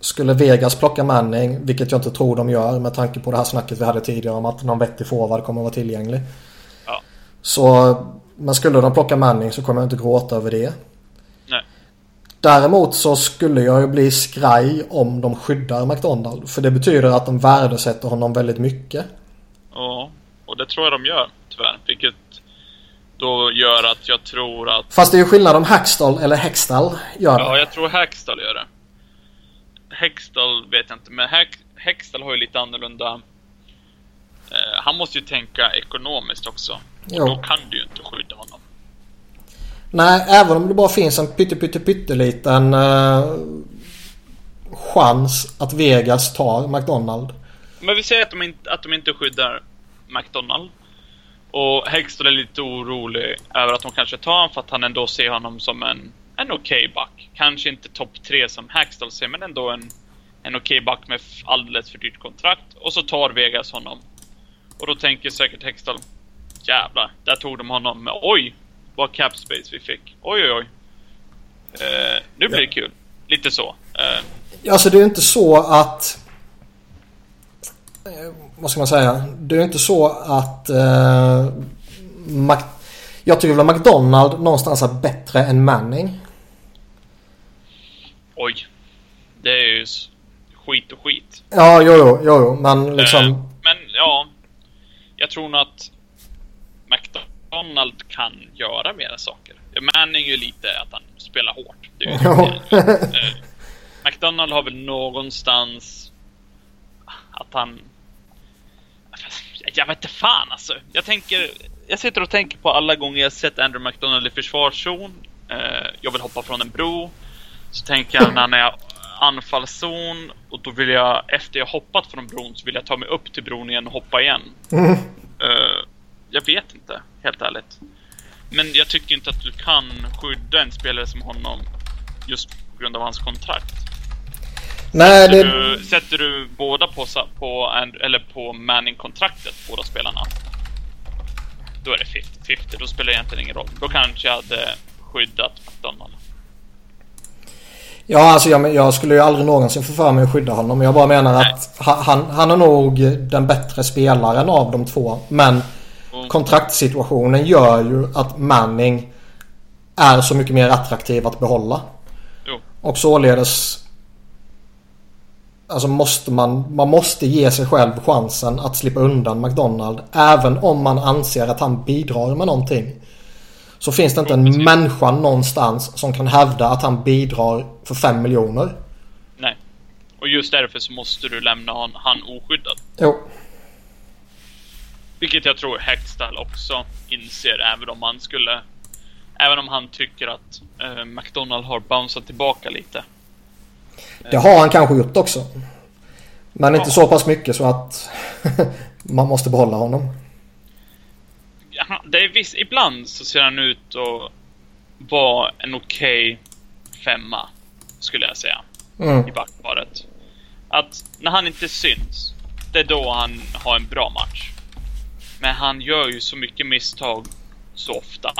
skulle Vegas plocka Manning, vilket jag inte tror de gör med tanke på det här snacket vi hade tidigare om att någon vettig forward kommer att vara tillgänglig. Så, men skulle de plocka Manning så kommer jag inte gråta över det. Nej. Däremot så skulle jag ju bli skraj om de skyddar McDonald. För det betyder att de värdesätter honom väldigt mycket. Ja, och det tror jag de gör tyvärr. Vilket då gör att jag tror att... Fast det är ju skillnad om Hackstall eller Hextall gör det. Ja, jag tror Hextall gör det. Hextall vet jag inte, men Hex, Hextall har ju lite annorlunda... Eh, han måste ju tänka ekonomiskt också. Och Jo. då kan du ju inte skydda honom. Nej, även om det bara finns en pytte, pytte, pytteliten uh, chans att Vegas tar McDonald. Men vi säger att de, inte, att de inte skyddar McDonald. Och Hextall är lite orolig över att de kanske tar honom för att han ändå ser honom som en, en okej back. Kanske inte topp tre som Hextall ser, men ändå en, en okej back med alldeles för dyrt kontrakt. Och så tar Vegas honom. Och då tänker säkert Hextall, jävlar, där tog de honom med oj, vad cap space vi fick. Oj, oj, oj. Eh, nu blir det kul. Lite så. Eh, Alltså det är inte så att... eh, Vad ska man säga? Det är inte så att... Uh, Mac, jag tycker väl att McDonald någonstans är bättre än Manning. oj. Det är ju skit och skit. Ja, jo, jo, jo, jo men liksom... Eh, Men ja, jag tror nog att McDonald kan göra mera saker. Manning är ju lite att han spelar hårt. Det är Ja. Eh, McDonald har väl någonstans att han... Jag vet inte fan alltså. Jag tänker... Jag sitter och tänker på alla gånger jag sett Andrew McDonald i försvarszon. Eh, jag vill hoppa från en bro. Så tänker jag när är anfallszon och då vill jag, efter jag hoppat från bron, så vill jag ta mig upp till bron igen och hoppa igen. Mm. Eh, jag vet inte, helt ärligt. Men jag tycker inte att du kan skydda en spelare som honom just på grund av hans kontrakt. Nej, Sätter, det... du, sätter du båda på, på, eller på Manning-kontraktet, båda spelarna, då är det 50-50. Då spelar det egentligen ingen roll. Då kanske jag hade skyddat McDonald. Ja, alltså jag, jag skulle ju aldrig någonsin få för mig att skydda honom. Jag bara menar Nej. att ha- han, han är nog den bättre spelaren av de två. Men Och, kontraktsituationen gör ju att Manning är så mycket mer attraktiv att behålla. jo, Och således Alltså måste man, man måste ge sig själv chansen att slippa undan McDonald. Även om man anser att han bidrar med någonting. Så finns det inte en Precis. människa någonstans som kan hävda att han bidrar för 5 miljoner. nej. Och just därför så måste du lämna hon, han oskyddad. Jo. Vilket jag tror Hextall också inser, även om han skulle... Även om han tycker att eh, McDonald har bounceat tillbaka lite. Det har han kanske gjort också. Men inte Ja. så pass mycket så att man måste behålla honom. Ja, det är viss, ibland så ser han ut att vara en okej femma, skulle jag säga, Mm. i backparet. Att när han inte syns, det är då han har en bra match. Men han gör ju så mycket misstag så ofta.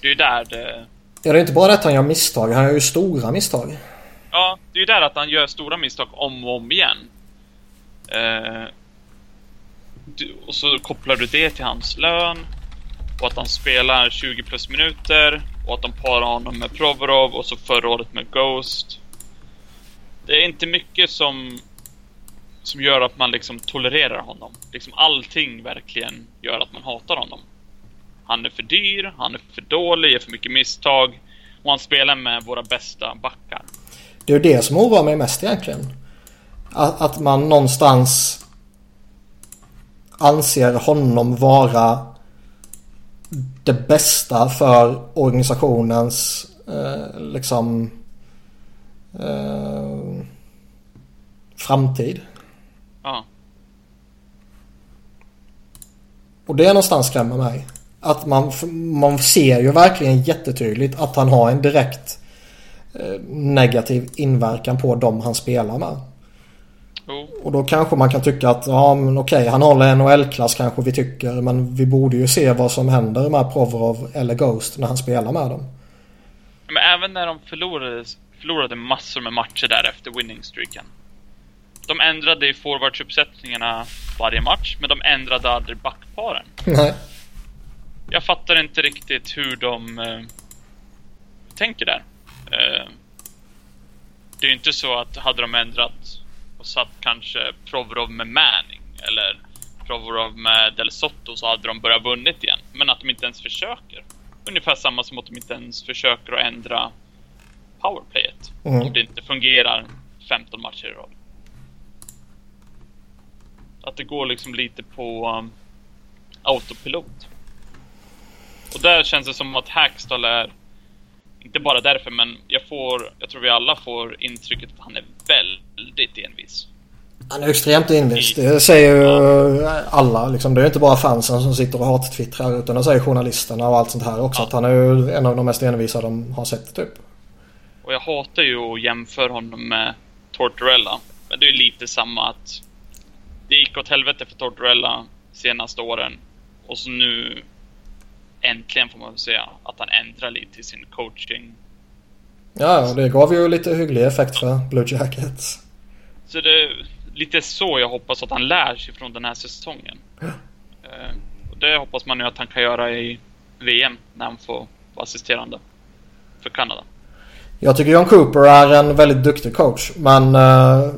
Det är ju där det... Ja, det är inte bara att han gör misstag. Han gör ju stora misstag. Ja, det är ju där att han gör stora misstag om och om igen. Eh, du, och så kopplar du det till hans lön. Och att han spelar 20 plus minuter. Och att de parar honom med Provorov och så förra året med Ghost. Det är inte mycket som, som gör att man liksom tolererar honom. Liksom allting verkligen gör att man hatar honom. Han är för dyr, han är för dålig, gör för mycket misstag och han spelar med våra bästa backar. Det är det som oroar mig mest egentligen. Att, att man någonstans anser honom vara det bästa för organisationens eh, liksom eh, framtid. Ja. Och det är någonstans skrämmer mig. Att man, man ser ju verkligen jättetydligt att han har en direkt eh, negativ inverkan på dem han spelar med. Och då kanske man kan tycka att ja men okej han håller NHL-klass kanske vi tycker men vi borde ju se vad som händer med Provorov eller Ghost när han spelar med dem. Men även när de förlorade, förlorade massor med matcher där efter winning streaken. De ändrade i forwardsuppsättningarna varje match, men de ändrade aldrig backparen. Nej. Jag fattar inte riktigt hur de eh, tänker där. Eh, det är ju inte så att hade de ändrat och satt kanske Provorov med Manning eller Provorov med Del Sotto så hade de börjat vunnit igen. Men att de inte ens försöker. Ungefär samma som att de inte ens försöker att ändra powerplayet. Mm. Om det inte fungerar 15 matcher i rad. Att det går liksom lite på um, autopilot. Och där känns det som att Hackstall är, inte bara därför, men jag får, jag tror vi alla får intrycket att han är väldigt envis. Han är extremt envis. Det säger ju alla. Liksom. Det är inte bara fansen som sitter och hattwittrar utan det säger journalisterna och allt sånt här också. Ja. Att han är ju en av de mest envisa de har sett typ. Och jag hatar ju att jämföra honom med Tortorella. Men det är ju lite samma att det gick åt helvete för Tortorella senaste åren. Och så nu äntligen får man väl säga att han ändrar lite i sin coaching. Ja, det gav ju lite hygglig effekt för Blue Jackets. Så det är lite så jag hoppas att han lär sig från den här säsongen. Eh, och det hoppas man ju att han kan göra i VM när han får vara assisterande för Kanada. Jag tycker John Cooper är en väldigt duktig coach. Men eh,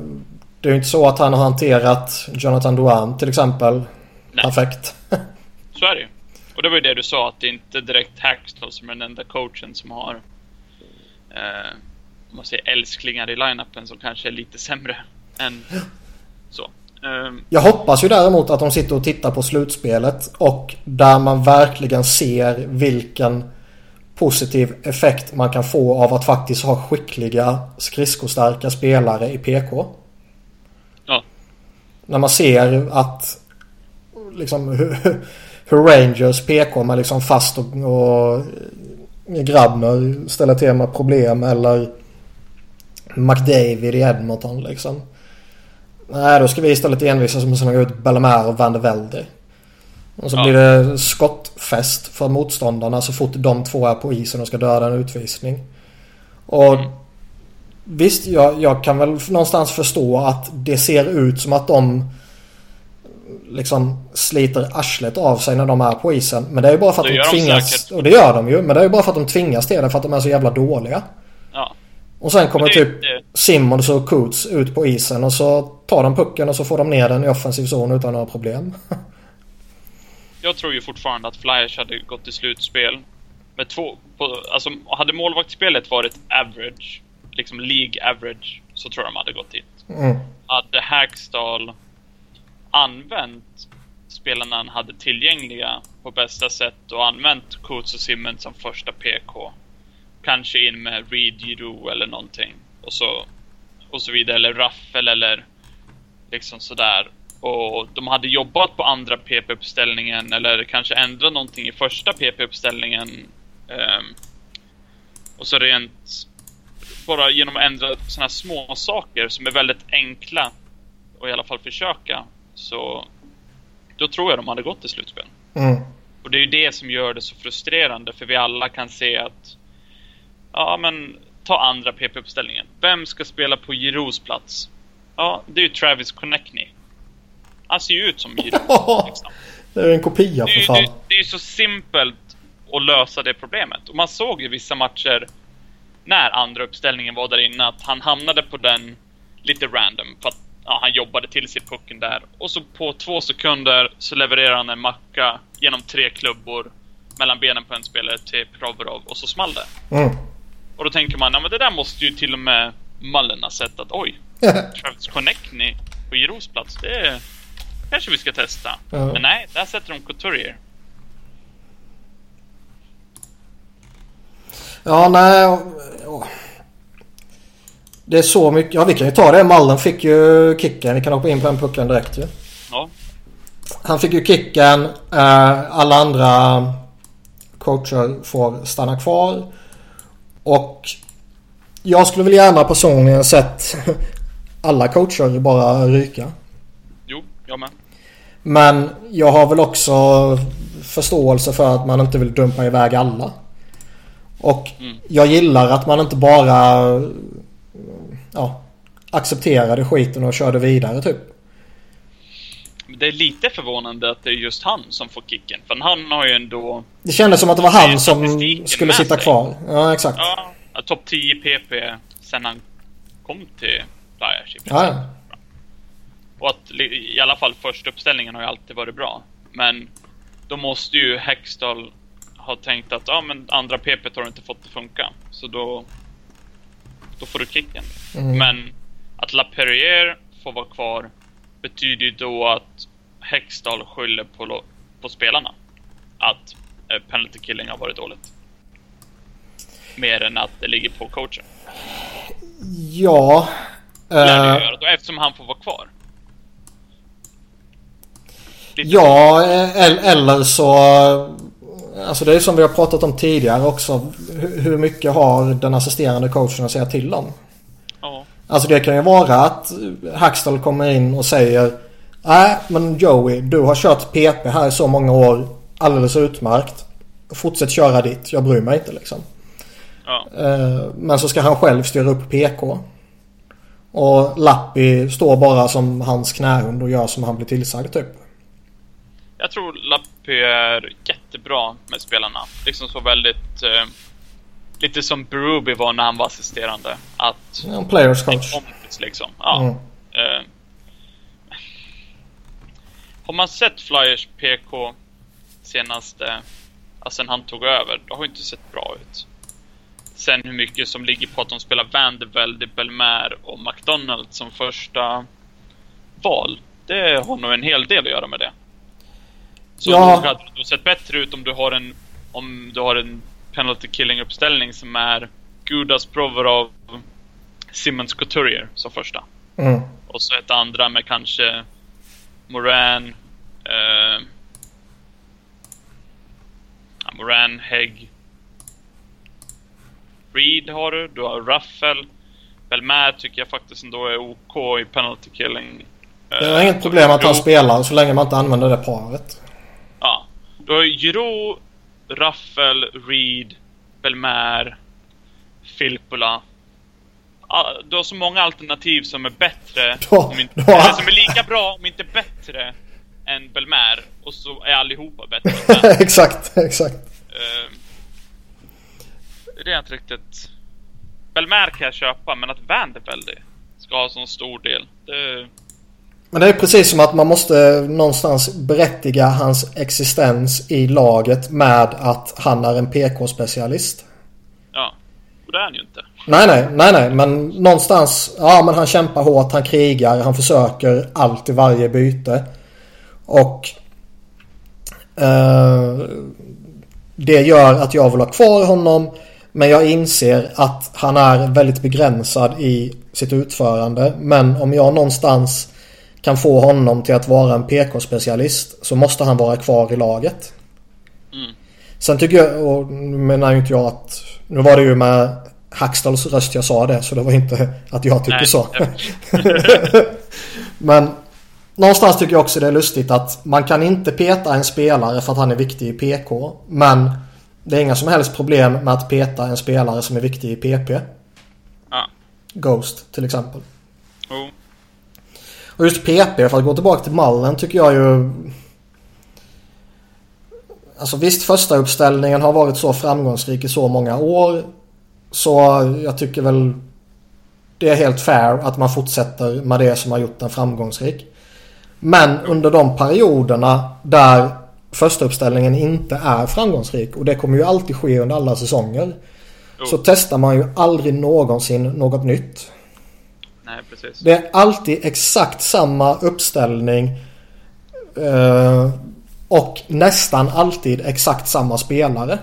det är ju inte så att han har hanterat Jonathan Drouin till exempel Nej. perfekt. Så är det ju. Och det var ju det du sa, att det är inte direkt Hackstall som är den enda coachen som har eh, om man säger älsklingar i line-upen som kanske är lite sämre än så. Ehm, Jag hoppas ju däremot att de sitter och tittar på slutspelet och där man verkligen ser vilken positiv effekt man kan få av att faktiskt ha skickliga skridskostarka spelare i PK. När man ser att liksom hur, hur Rangers PK med liksom fast och, och Grabner ställer till med problem eller McDavid i Edmonton liksom. Nej, då ska vi istället envisas med att slänga ut Bellemare och Van de Velde. Och så Ja. blir det skottfest för motståndarna så fort de två är på isen och ska döda en utvisning. Och Mm. Visst, jag, jag kan väl någonstans förstå att det ser ut som att de liksom sliter arslet av sig när de är på isen. Men det är ju bara för att Det de de tvingas. säkert. och det gör de ju. Men det är ju bara för att de tvingas till det för att de är så jävla dåliga. ja. Och sen kommer det typ inte- Simmons och Coots ut på isen och så tar de pucken och så får de ner den i offensiv zon utan några problem. Jag tror ju fortfarande att Flyers hade gått till slutspel med två... På, alltså, hade målvaktsspelet varit average, liksom League average, så tror jag de hade gått dit. Mm. Hade Hackstall använt spelarna han hade tillgängliga på bästa sätt och använt Coots och Simmons som första PK. Kanske in med Reed, Giroux eller någonting. Och så, och så vidare. Eller Raffel eller liksom sådär. Och de hade jobbat på andra PP-uppställningen eller kanske ändrat någonting i första PP-uppställningen. ehm, och så rent bara genom att ändra sådana små saker som är väldigt enkla och i alla fall försöka så då tror jag de hade gått till slutspel. Mm. Och det är ju det som gör det så frustrerande för vi alla kan se att ja men ta andra PP-uppställningen. Vem ska spela på Giroux plats? Ja, det är ju Travis Connectney. Han ser ju ut som Giroux. liksom. Det är en kopia för ju- fan. det, det är ju så simpelt att lösa det problemet. Och man såg ju vissa matcher när andra uppställningen var där inne att han hamnade på den lite random. För att ja, han jobbade till sig pucken där. Och så på två sekunder så levererar han en macka genom tre klubbor mellan benen på en spelare till Provorov och så small det. Mm. Och då tänker man, ja men det där måste ju till och med Mullen ha sett att oj, Travis Connectney på Giros plats, det kanske vi ska testa. Ja. Men nej, där sätter de Couturier. Ja, nej. Ja. Det är så mycket. Ja, vi kan ju ta det. Mallen fick ju kicken. Vi kan hoppa in på den pucken direkt ju. Ja, Han fick ju kicken. Eh, alla andra coacher får stanna kvar. Och jag skulle väl gärna personligen sett alla coacher bara ryka. jo, jag med. Men jag har väl också förståelse för att man inte vill dumpa iväg alla. Och Mm. jag gillar att man inte bara ja, accepterade skiten och körde vidare typ. Det är lite förvånande att det är just han som får kicken. För han har ju ändå, Det kändes som att det var han som skulle sitta sig. kvar. Ja, exakt. ja, topp 10 PP sen han kom till Flyers. Ja. Och att i alla fall första uppställningen har ju alltid varit bra. Men då måste ju Hextall ha tänkt att ja men andra PP har du inte fått att funka. Så då, då får du kicken. Mm. Men att LaPerriere får vara kvar betyder ju då att Hextall skyller på, på spelarna. Att eh, penalty killing har varit dåligt. Mer än att det ligger på coachen. Ja. Lär det eh, göra eftersom han får vara kvar. Lite Ja, eh, el- eller så... Alltså det är som vi har pratat om tidigare också. Hur mycket har den assisterande coachen att säga till om? Ja. Alltså det kan ju vara att Hackstall kommer in och säger Nej men Joey, du har kört PP här i så många år. Alldeles utmärkt. Fortsätt köra ditt, jag bryr mig inte liksom. Ja. Eh, Men så ska han själv styra upp PK. Och Lappi står bara som hans knähund och gör som han blir tillsagd typ. Jag tror Lappy är jättebra med spelarna. Liksom så väldigt... Eh, lite som Berube var när han var assisterande. Att... En players En coach. kompis liksom. Ja. Mm. Eh, har man sett Flyers PK senaste... Alltså sen han tog över, det har ju inte sett bra ut. Sen hur mycket som ligger på att de spelar Vandervelde, Belmer och McDonald som första val. Det har nog en hel del att göra med det. Så Ja. hade det sett bättre ut om du har en om du har en penalty killing uppställning som är Gudas Provorov, Simmons Couturier som första. Mm. Och så ett andra med kanske Moran, eh, Moran, Hägg, Reed har du, du har Ruffel. Belmer tycker jag faktiskt ändå är OK i penalty killing. Det är inget problem att han spelar så länge man inte använder det paret. Ja. Du har Giro, Raffel, Reed, Belmer, Filppula. Du har så många alternativ som är bättre, om inte, eller som är lika bra, om inte bättre, än Belmer. Och så är allihopa bättre exakt, exakt. Eh, Det är inte riktigt... Belmer kan jag köpa, men att Vandervelde ska ha så stor del, det... Men det är precis som att man måste någonstans berättiga hans existens i laget med att han är en PK-specialist. Ja. Och det är han ju inte. Nej, nej, nej, nej, men någonstans. Ja, men han kämpar hårt, han krigar, han försöker allt i varje byte. Och eh, det gör att jag vill ha kvar honom. Men jag inser att han är väldigt begränsad i sitt utförande. Men om jag någonstans kan få honom till att vara en PK-specialist så måste han vara kvar i laget. Mm. Sen tycker jag, och nu menar ju inte jag att... Nu var det ju med Hackstalls röst jag sa det så det var inte att jag tycker Nej, så. Men någonstans tycker jag också det är lustigt att man kan inte peta en spelare för att han är viktig i PK. Men det är inga som helst problem med att peta en spelare som är viktig i PP. Ja. Ghost till exempel. Jo. Och just PP, för att gå tillbaka till mallen tycker jag ju... Alltså visst första uppställningen har varit så framgångsrik i så många år. Så jag tycker väl det är helt fair att man fortsätter med det som har gjort den framgångsrik. Men under de perioderna där första uppställningen inte är framgångsrik och det kommer ju alltid ske under alla säsonger. Så testar man ju aldrig någonsin något nytt. Nej, precis. Det är alltid exakt samma uppställning. Eh, och nästan alltid exakt samma spelare.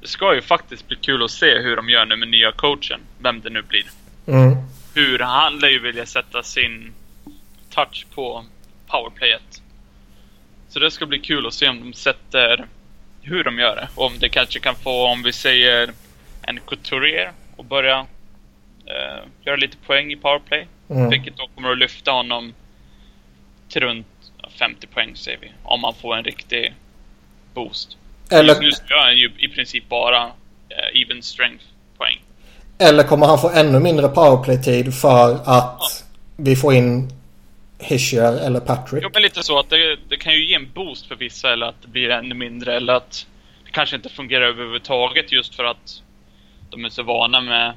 Det ska ju faktiskt bli kul att se hur de gör nu med nya coachen. Vem det nu blir. Mm. Hur han lär ju vilja sätta sin touch på powerplayet. Så det ska bli kul att se om de sätter hur de gör det. Och om det kanske kan få, om vi säger en Couturier och börja uh, göra lite poäng i powerplay. Mm. Vilket då kommer att lyfta honom till runt 50 poäng säger vi. Om man får en riktig boost. Eller... Just nu gör han ju i princip bara uh, even strength poäng. Eller kommer han få ännu mindre powerplay-tid för att ja. vi får in Hischier eller Patrick? Jo men lite så att det, det, kan ju ge en boost för vissa eller att det blir ännu mindre eller att det kanske inte fungerar överhuvudtaget just för att de är så vana med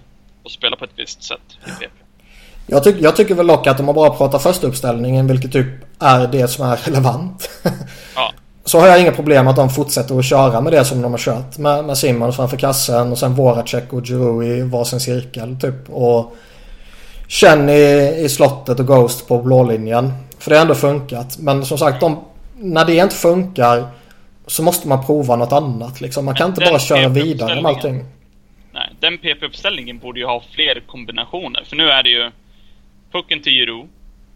att spela på ett visst sätt i PP. Jag, tyck, jag tycker väl dock att om man bara pratar första uppställningen vilket typ är det som är relevant. Ja. Så har jag inga problem att de fortsätter att köra med det som de har kört. Med, med Simon framför kassen och sen Voracek och Giroud i varsin cirkel typ. Och Chen i, i slottet och Ghost på blålinjen. För det har ändå funkat. Men som sagt, de, när det inte funkar så måste man prova något annat. Liksom. Man kan inte bara köra vidare med allting. Nej, den PP-uppställningen borde ju ha fler kombinationer. För nu är det ju pucken till Giroud.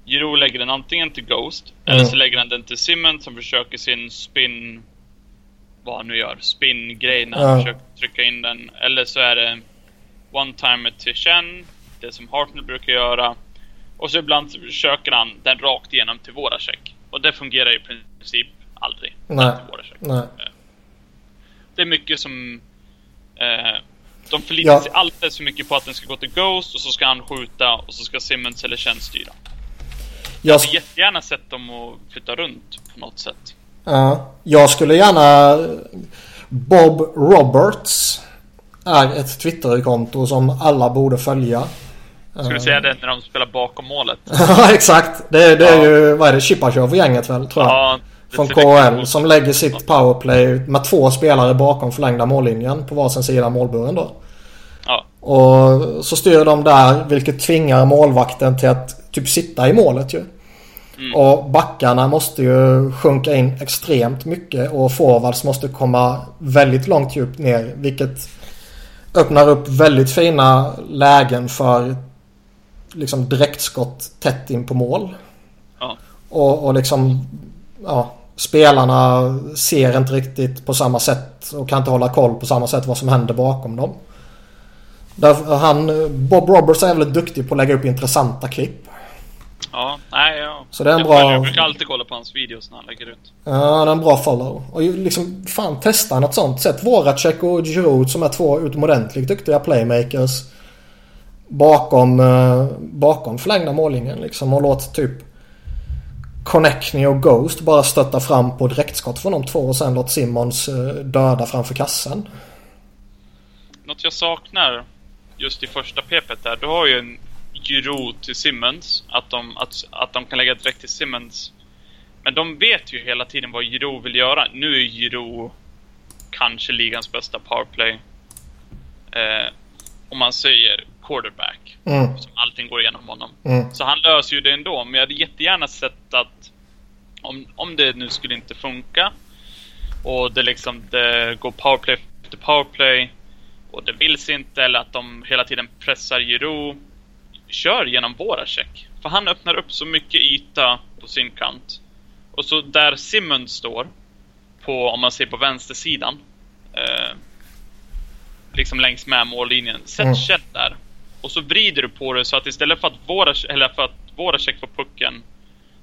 Giroud lägger den antingen till Ghost, mm. eller så lägger han den till Simmons som försöker sin spin... Vad han nu gör. Spin-grej när han mm. försöker trycka in den. Eller så är det one-timer till Chen, det som Hartnell brukar göra. Och så ibland försöker han den rakt igenom till Voracek. Och det fungerar i princip aldrig. Nej. Nej. Det är mycket som... Eh, de förlitar ja. sig alldeles för mycket på att den ska gå till Ghost och så ska han skjuta och så ska Simmons eller Chen styra. Jag hade jättegärna sett dem att flytta runt på något sätt. Ja, jag skulle gärna... Bob Roberts är ett Twitterkonto som alla borde följa. Ska du säga det när de spelar bakom målet? Ja, exakt. Det, det är ja. ju, vad är det, Chipachov-gänget väl, tror jag. Ja, Från KHL som lägger sitt powerplay med två spelare bakom förlängda mållinjen på varsin sida målburen då. Ja. Och så styr de där vilket tvingar målvakten till att typ sitta i målet ju. Mm. Och backarna måste ju sjunka in extremt mycket och forwards måste komma väldigt långt djupt ner vilket öppnar upp väldigt fina lägen för liksom direktskott tätt in på mål. Ja. Och, och liksom ja, spelarna ser inte riktigt på samma sätt och kan inte hålla koll på samma sätt vad som händer bakom dem. Därför han, Bob Roberts är väldigt duktig på att lägga upp intressanta klipp. Ja, nej ja. Så det är en bra... Jag brukar alltid kolla på hans videos när han lägger ut. Ja, det är en bra follow. Och liksom, fan testa något sånt sätt. Voracek och Giroud som är två utomordentligt duktiga playmakers. Bakom, eh, bakom förlängda mållinjen liksom. Och låt typ Connectney och Ghost bara stötta fram på direktskott från de två och sen låt Simmons eh, döda framför kassen. Något jag saknar just i första pepet där. Du har ju en gyro till Simmons. Att de, att, att de kan lägga direkt till Simmons. Men de vet ju hela tiden vad Giroud vill göra. Nu är Giroud kanske ligans bästa powerplay. Eh, om man säger quarterback. Mm. Som allting går igenom honom. Mm. Så han löser ju det ändå. Men jag hade jättegärna sett att om, om det nu skulle inte funka och det liksom det går powerplay efter powerplay och det vill sig inte eller att de hela tiden pressar Giroud kör genom Voracek. För han öppnar upp så mycket yta på sin kant. Och så där Simmons står, på, om man ser på vänstersidan, eh, liksom längs med mållinjen. Sätt mm. Där. Och så vrider du på det så att istället för att Voracek, eller för att Voracek får pucken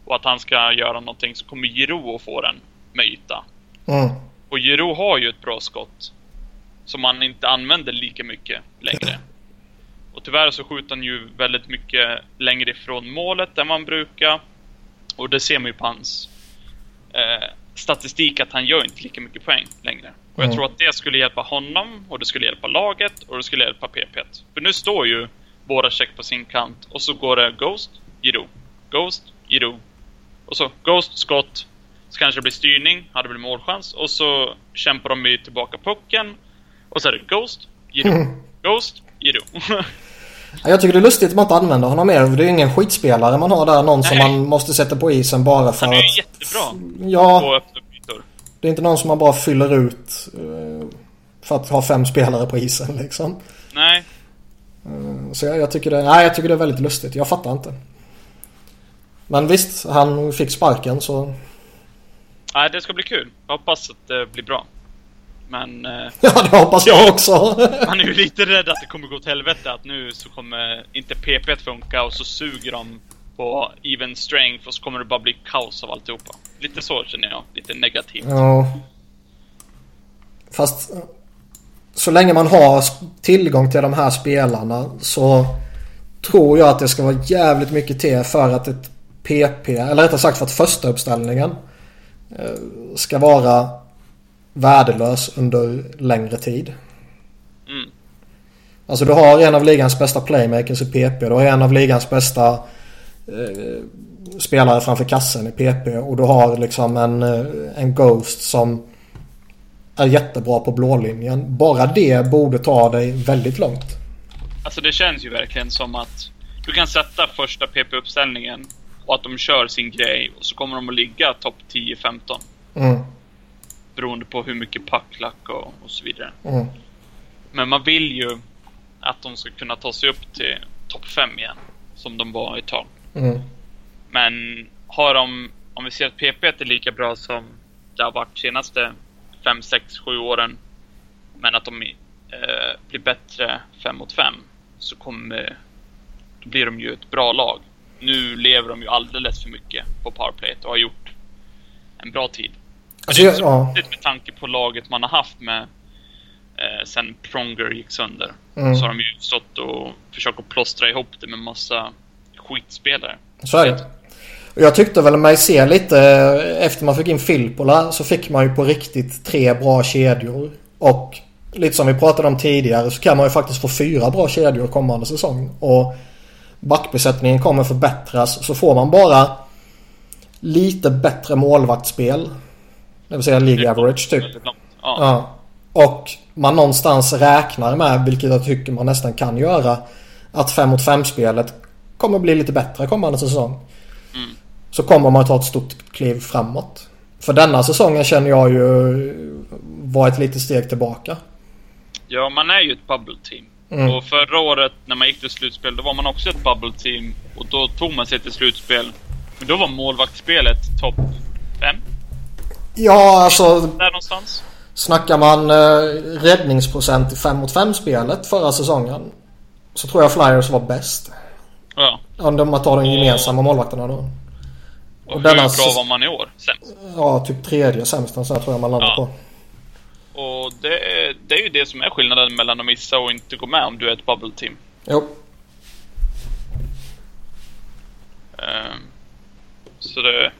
och att han ska göra någonting så kommer Giroud att få den med yta. Mm. Och Giroud har ju ett bra skott. Som han inte använder lika mycket längre. Och tyvärr så skjuter han ju väldigt mycket längre ifrån målet än man brukar. Och det ser man ju på hans eh, statistik att han gör inte lika mycket poäng längre. Och jag mm. tror att det skulle hjälpa honom och det skulle hjälpa laget och det skulle hjälpa PP. För nu står ju Båda check på sin kant. Och så går det Ghost, Jiro. Ghost, Jiro. Och så Ghost, skott. Så kanske det blir styrning, hade blivit målchans. Och så kämpar de ju tillbaka pucken. Och så är det Ghost, Jiro. Ghost, Jiro. Jag tycker det är lustigt att man inte använder honom mer. Det är ju ingen skitspelare man har där. Någon som Nej. man måste sätta på isen bara för Han är att... ju jättebra Ja, på öppna. Det är inte någon som man bara fyller ut eh, för att ha fem spelare på isen liksom. Nej, Så jag, jag, tycker det, nej, jag tycker det är väldigt lustigt. Jag fattar inte. Men visst, han fick sparken så... Nej, det ska bli kul. Jag hoppas att det blir bra. Men eh, Ja, det hoppas jag också. man är ju lite rädd att det kommer gå åt helvete. Att nu så kommer inte PP att funka och så suger de på even strength och så kommer det bara bli kaos av alltihopa. Lite så känner jag. Lite negativt. ja. Fast så länge man har tillgång till de här spelarna så tror jag att det ska vara jävligt mycket till för att ett PP, eller rättare sagt för att första uppställningen eh, ska vara värdelös under längre tid. Mm. Alltså du har en av ligans bästa playmakers i PP. Du har en av ligans bästa eh, spelare framför kassen i PP. Och du har liksom en, eh, en Ghost som är jättebra på blålinjen. Bara det borde ta dig väldigt långt. Alltså det känns ju verkligen som att du kan sätta första PP-uppställningen och att de kör sin grej och så kommer de att ligga topp 10-15. Mm, Beroende på hur mycket packlack och, och så vidare. mm, Men man vill ju att de ska kunna ta sig upp till topp 5 igen. Som de var ett tag. Mm. Men har de, om vi ser att PP är lika bra som det har varit senaste 5, 6, 7 åren. Men att de eh, blir bättre 5 mot 5. Så kommer, då blir de ju ett bra lag. Nu lever de ju alldeles för mycket på powerplayet och har gjort en bra tid. Alltså, det är så ja, med tanke på laget man har haft med eh, sen Pronger gick sönder. Mm. Så har de ju stått och försökt att plåstra ihop det med massa skitspelare. så är det. Jag tyckte väl mig se lite efter man fick in Filippola så fick man ju på riktigt tre bra kedjor. Och lite som vi pratade om tidigare så kan man ju faktiskt få fyra bra kedjor kommande säsong. Och backbesättningen kommer förbättras så får man bara lite bättre målvaktsspel. Det vill säga League average typ. Ja. Ja. Och man någonstans räknar med, vilket jag tycker man nästan kan göra, att 5 mot 5 spelet kommer bli lite bättre kommande säsong. Mm. Så kommer man ta ett stort kliv framåt. För denna säsongen känner jag ju var ett litet steg tillbaka. ja, man är ju ett bubble team. Mm. Och förra året när man gick till slutspel, då var man också ett bubble team. Och då tog man sig till slutspel. Men då var målvaktsspelet topp 5. Ja, alltså Där någonstans. snackar man eh, räddningsprocent i 5 mot 5 spelet förra säsongen. Så tror jag Flyers var bäst. Ja. Om man tar de gemensamma målvakterna då. Och, Och hur denna bra var man i år? Sämst. Ja, typ tredje sämsta så här tror jag man landar Ja. på. Och det, är- det är ju det som är skillnaden mellan att missa och inte gå med om du är ett bubble team. Jo. Ehm, Så det...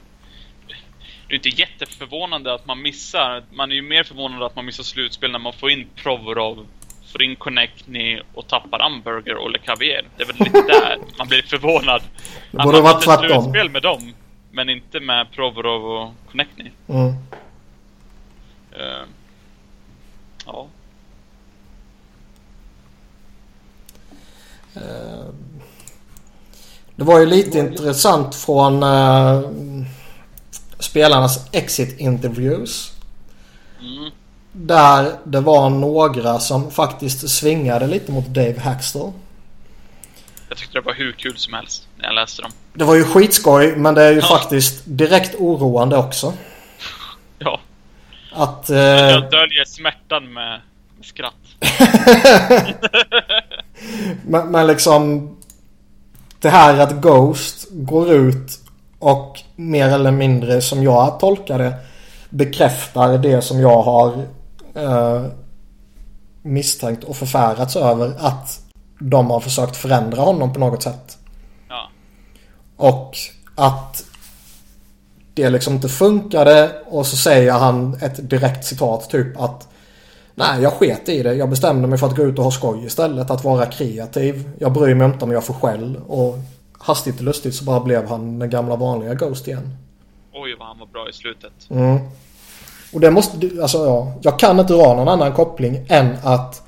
Det är inte jätteförvånande att man missar. Man är ju mer förvånad att man missar slutspel när man får in Provorov, får in Connectney och tappar Amberger och Le Cavier. Det är väl lite där man blir förvånad. Det borde man varit missar tvärtom. slutspel med dem, men inte med Provorov och Connectney. Mm. Ehm, Ja. Det var ju lite intressant från eh, spelarnas exit interviews. Mm. Där det var några som faktiskt svingade lite mot Dave Haxtell. Jag tyckte det var hur kul som helst när jag läste dem. Det var ju skitskoj men det är ju Ja. faktiskt direkt oroande också. Ja. Att... Eh, Jag döljer smärtan med, skratt. men, men liksom... Det här att Ghost går ut och mer eller mindre som jag tolkar det bekräftar det som jag har eh, misstänkt och förfärats över att de har försökt förändra honom på något sätt. Ja. Och att det liksom inte funkade och så säger han ett direkt citat typ att Nej, jag sket i det. Jag bestämde mig för att gå ut och ha skoj istället. Att vara kreativ. Jag bryr mig inte om jag får skäll. Och hastigt och lustigt så bara blev han den gamla vanliga Ghost igen. Oj, vad han var bra i slutet. Mm. Och det måste, alltså ja. Jag kan inte dra någon annan koppling än att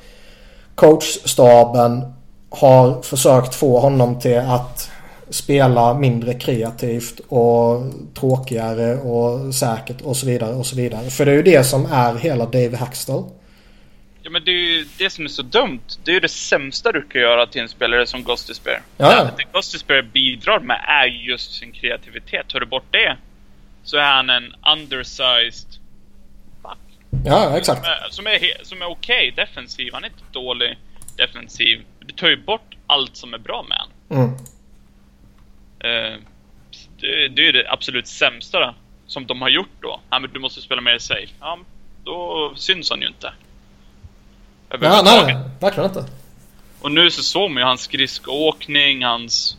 coachstaben har försökt få honom till att spela mindre kreativt och tråkigare och säkert och så vidare och så vidare. För det är ju det som är hela Dave Hackstall. Ja men det är ju det som är så dumt. Det är ju det sämsta du kan göra till en spelare som Ghost Despair. Ja. Det Ghost Despair bidrar med är just sin kreativitet. Tar du bort det så är han en undersized. Ja, exakt. Som är, som är, som är okej okay, defensiv. Han är inte dålig defensiv. Du tar ju bort allt som är bra med han. Mm. Uh, det, det är det absolut sämsta som de har gjort då. Ja, men du måste spela mer safe. Ja, då syns han ju inte. Ja, nej, verkligen inte. Och nu så såg man ju hans skridskoåkning, hans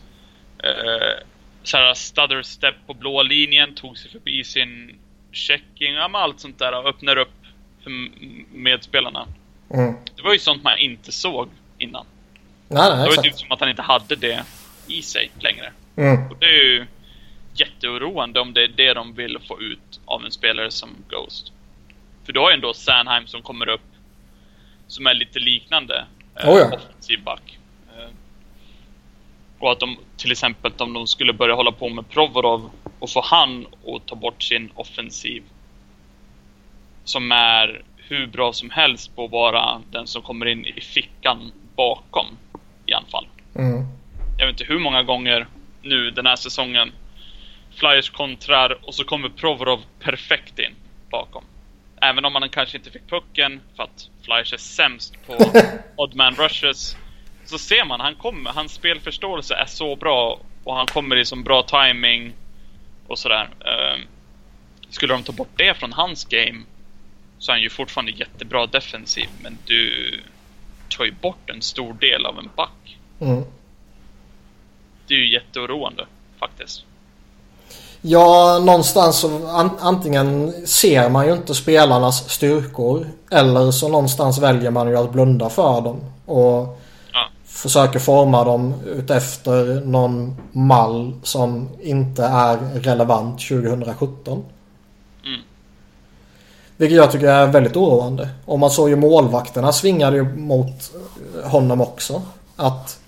eh, såhär stutter step på blå linjen, tog sig förbi sin checking, ja allt sånt där och öppnar upp medspelarna. Mm. Det var ju sånt man inte såg innan. Nej, nej, det var ju typ som att han inte hade det i sig längre. Mm. Och det är ju jätteoroande om det är det de vill få ut av en spelare som Ghost. För du har ju ändå Sanheim som kommer upp som är lite liknande eh, Oh ja. offensiv back. Eh, och att de till exempel om de skulle börja hålla på med Provorov och få han att ta bort sin offensiv som är hur bra som helst på att vara den som kommer in i fickan bakom i anfall. Mm. Jag vet inte hur många gånger nu den här säsongen Flyers kontrar och så kommer Provorov perfekt in bakom. Även om han kanske inte fick pucken för att Flyers är sämst på odd man rushes. Så ser man, han kommer, hans spelförståelse är så bra och han kommer i som bra timing och sådär. Uh, skulle de ta bort det från hans game så är han ju fortfarande jättebra defensiv men du tar ju bort en stor del av en back. Mm. Det är ju jätteoroande faktiskt. Ja, någonstans så an, antingen ser man ju inte spelarnas styrkor eller så någonstans väljer man ju att blunda för dem och Ja. försöker forma dem utefter någon mall som inte är relevant 2017. Vilket jag tycker är väldigt oroande. Och man såg ju målvakterna svingade ju mot eh, honom också. Att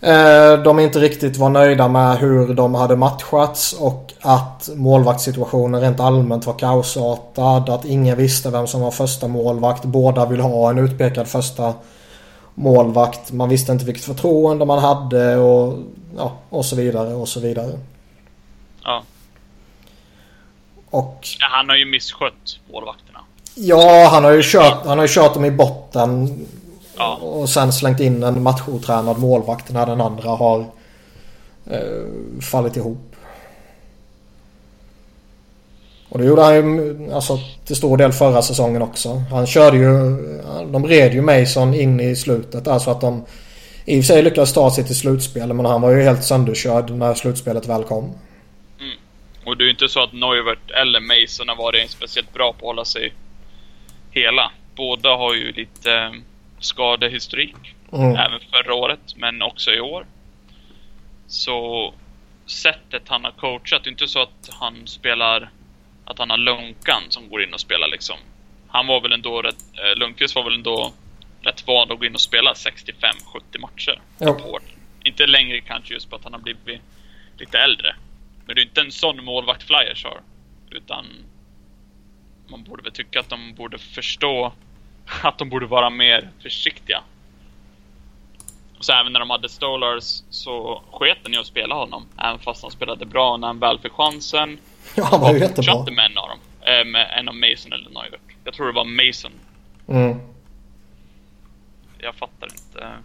eh, de inte riktigt var nöjda med hur de hade matchats och att målvaktssituationen rent allmänt var kaosartad. Att ingen visste vem som var första målvakt. Båda vill ha en utpekad första målvakt. Man visste inte vilket förtroende man hade och, ja, och så vidare och så vidare. Ja. Och Ja, Han har ju misskött målvakterna. ja, han har ju kört, han har ju kört dem i botten. Ja. Och sen slängt in en matchotränad målvakt när den andra har eh, fallit ihop. Och det gjorde han ju alltså, till stor del förra säsongen också. Han körde ju... De red ju Mason in i slutet där så att de i och för sig lyckades ta sig till slutspel men han var ju helt sönderkörd när slutspelet väl kom. Och det är ju inte så att Neuvert eller Mason har varit speciellt bra på att hålla sig hela. Båda har ju lite eh, skadehistorik. Mm. Även förra året, men också i år. Så sättet han har coachat, det är inte så att han spelar att han har Lunkan som går in och spelar liksom. Han var väl ändå rätt, eh, Lundqvist var väl ändå rätt van att gå in och spela 65-70 matcher år. Inte längre kanske just på att han har blivit lite äldre. Men det är inte en sån målvakt Flyers har. Utan man borde väl tycka att de borde förstå att de borde vara mer försiktiga. Och så även när de hade Stolars så sket den i att spela honom. Även fast han spelade bra när han väl fick chansen. Ja, han var ju jättebra. fortsatte med en av dem. Eh, med en av Mason eller Neuvert. Jag tror det var Mason. Mm. Jag fattar inte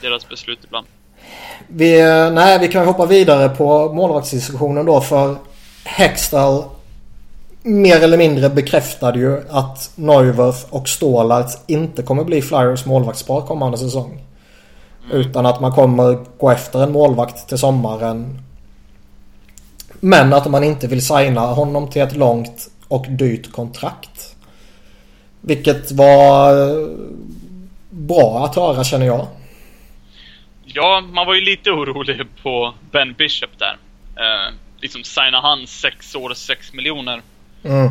deras beslut ibland. Vi, nej, vi kan hoppa vidare på målvaktsdiskussionen då för Hextall mer eller mindre bekräftade ju att Neuwirth och Stålarts inte kommer bli Flyers målvaktspar kommande säsong. Utan att man kommer gå efter en målvakt till sommaren. Men att man inte vill signa honom till ett långt och dyrt kontrakt. Vilket var bra att höra känner jag. Ja, man var ju lite orolig på Ben Bishop där. Eh, liksom signa han sex år, sex miljoner. Mm.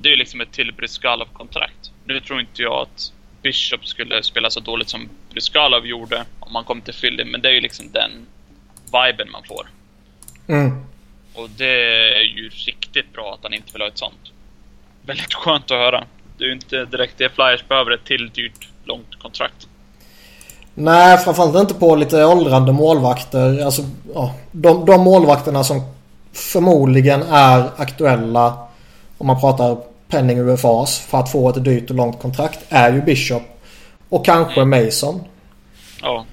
Det är ju liksom ett till Bryskalov-kontrakt. Nu tror inte jag att Bishop skulle spela så dåligt som Bryskalov gjorde om man kom till Philly, men det är ju liksom den viben man får. Mm. Och det är ju riktigt bra att han inte vill ha ett sånt. Väldigt skönt att höra. Det är ju inte direkt det Flyers behöver, ett till dyrt, långt kontrakt. Nej, framförallt inte på lite åldrande målvakter. Alltså, ja, de, de målvakterna som förmodligen är aktuella om man pratar penning UFAs för att få ett dyrt och långt kontrakt är ju Bishop och kanske mm. Mason. Ja.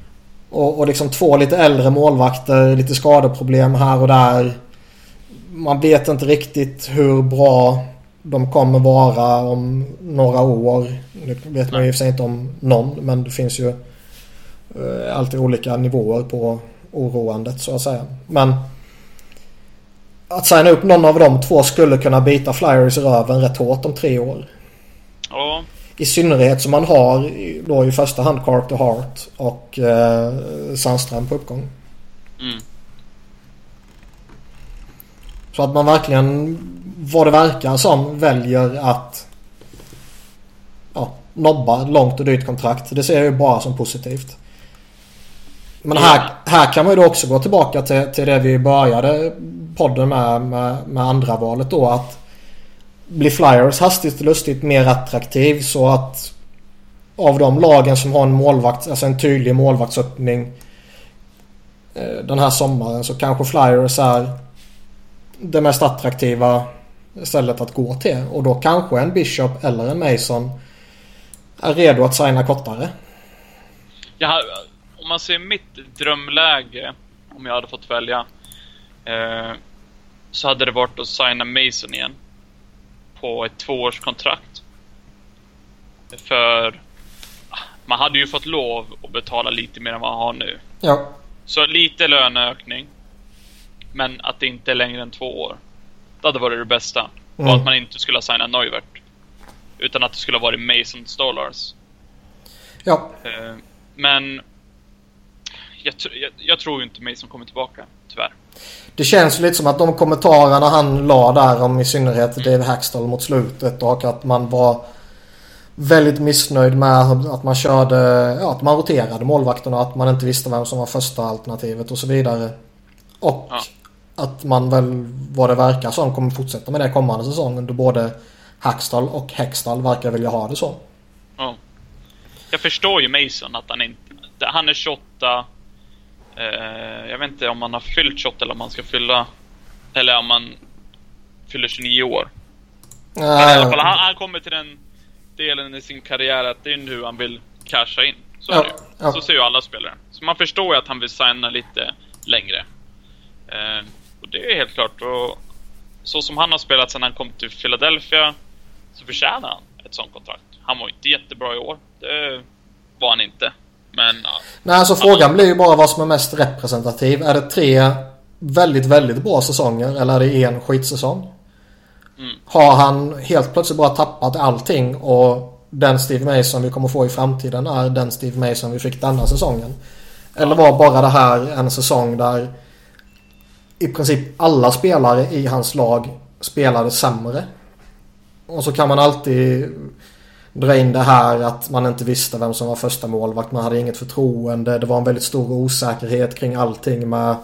Och, och liksom två lite äldre målvakter, lite skadeproblem här och där. Man vet inte riktigt hur bra de kommer vara om några år. Nu vet man ju i och för sig inte om någon men det finns ju alltid olika nivåer på oroandet så att säga. Men att signa upp någon av de två skulle kunna bita Flyers i röven rätt hårt om tre år. Ja. I synnerhet som man har då i första hand Carter Hart och eh, Sandström på uppgång. Mm. Så att man verkligen, vad det verkar som, väljer att ja, nobba långt och dyrt kontrakt. Det ser jag ju bara som positivt. Men här, här kan man ju då också gå tillbaka till, till det vi började podden med, med, med andra valet då. Att bli Flyers hastigt och lustigt mer attraktiv så att av de lagen som har en målvakt, alltså en tydlig målvaktsöppning eh, den här sommaren så kanske Flyers är det mest attraktiva stället att gå till. Och då kanske en Bishop eller en Mason är redo att signa kortare. Ja, man ser mitt drömläge, om jag hade fått välja, eh, så hade det varit att signa Mason igen. På ett tvåårskontrakt. För man hade ju fått lov att betala lite mer än vad man har nu. Ja. Så lite löneökning. Men att det inte är längre än två år. Det hade varit det bästa. Mm. Och att man inte skulle ha signat Neuvert. Utan att det skulle ha varit Mason Stolars. Ja. Eh, men jag, jag, jag tror ju inte Mason kommer tillbaka, tyvärr. Det känns lite som att de kommentarerna han la där om i synnerhet Dave Hackstall mot slutet och att man var väldigt missnöjd med att man körde, ja, att man roterade målvakterna att man inte visste vem som var första alternativet och så vidare. Och ja. att man väl vad det verkar som kommer fortsätta med det kommande säsongen då både Hackstall och Hextall verkar vilja ha det så. Ja. Jag förstår ju Mason att han inte... Han är 28 Eh, jag vet inte om han har fyllt 28 eller om han ska fylla... Eller om han fyller 29 år. Men i alla fall, han, han kommer till den delen i sin karriär att det är nu han vill casha in. Så ja, ja. Så ser ju alla spelare. Så man förstår ju att han vill signa lite längre. Eh, och det är helt klart. Och så som han har spelat sedan han kom till Philadelphia så förtjänar han ett sånt kontrakt. Han var inte jättebra i år. Det var han inte. Men... Ja. Nej, alltså frågan blir ju bara vad som är mest representativ. Är det tre väldigt, väldigt bra säsonger eller är det en skitsäsong? Mm. Har han helt plötsligt bara tappat allting och den Steve Mason vi kommer få i framtiden är den Steve Mason vi fick denna säsongen? Eller var bara det här en säsong där i princip alla spelare i hans lag spelade sämre? Och så kan man alltid dra in det här att man inte visste vem som var första målvakt. Man hade inget förtroende. Det var en väldigt stor osäkerhet kring allting med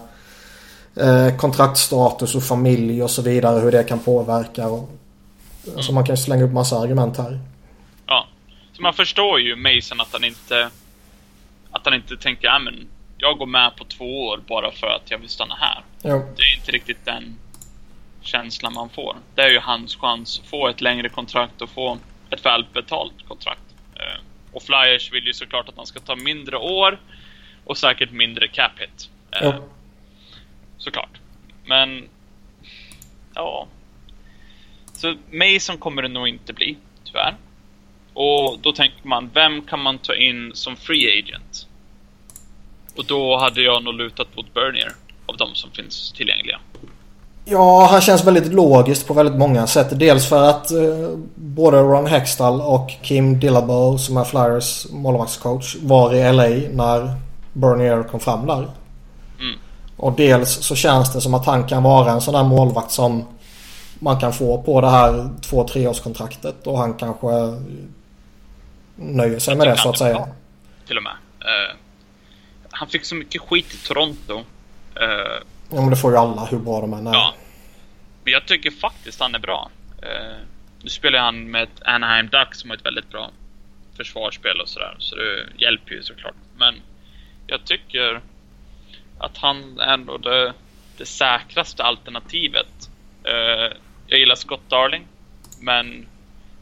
eh, kontraktstatus och familj och så vidare. Hur det kan påverka. Och, mm. Alltså man kan slänga upp massa argument här. Ja. Så man förstår ju Mason att han inte att han inte tänker ja men jag går med på två år bara för att jag vill stanna här. Jo. Det är inte riktigt den känslan man får. Det är ju hans chans att få ett längre kontrakt och få ett välbetalt kontrakt. Eh, och Flyers vill ju såklart att han ska ta mindre år och säkert mindre cap hit. Eh, ja. Såklart. Men, ja. Så Mason kommer det nog inte bli, tyvärr. Och då tänker man, vem kan man ta in som free agent? Och då hade jag nog lutat mot Bernier av de som finns tillgängliga. Ja, han känns väldigt logiskt på väldigt många sätt. Dels för att eh, både Ron Hextall och Kim Dillabo som är Flyers målvaktscoach var i LA när Bernier kom fram där. Mm. Och dels så känns det som att han kan vara en sån där målvakt som man kan få på det här två treårskontraktet och han kanske nöjer sig med det så att säga. Till och med. Uh, han fick så mycket skit i Toronto. Uh, ja men det får ju alla hur bra de än är. Ja. Men jag tycker faktiskt han är bra. Uh, nu spelar han med ett Anaheim Ducks som har ett väldigt bra försvarsspel och sådär. Så det hjälper ju såklart. Men jag tycker att han är ändå det, det säkraste alternativet. Uh, jag gillar Scott Darling, men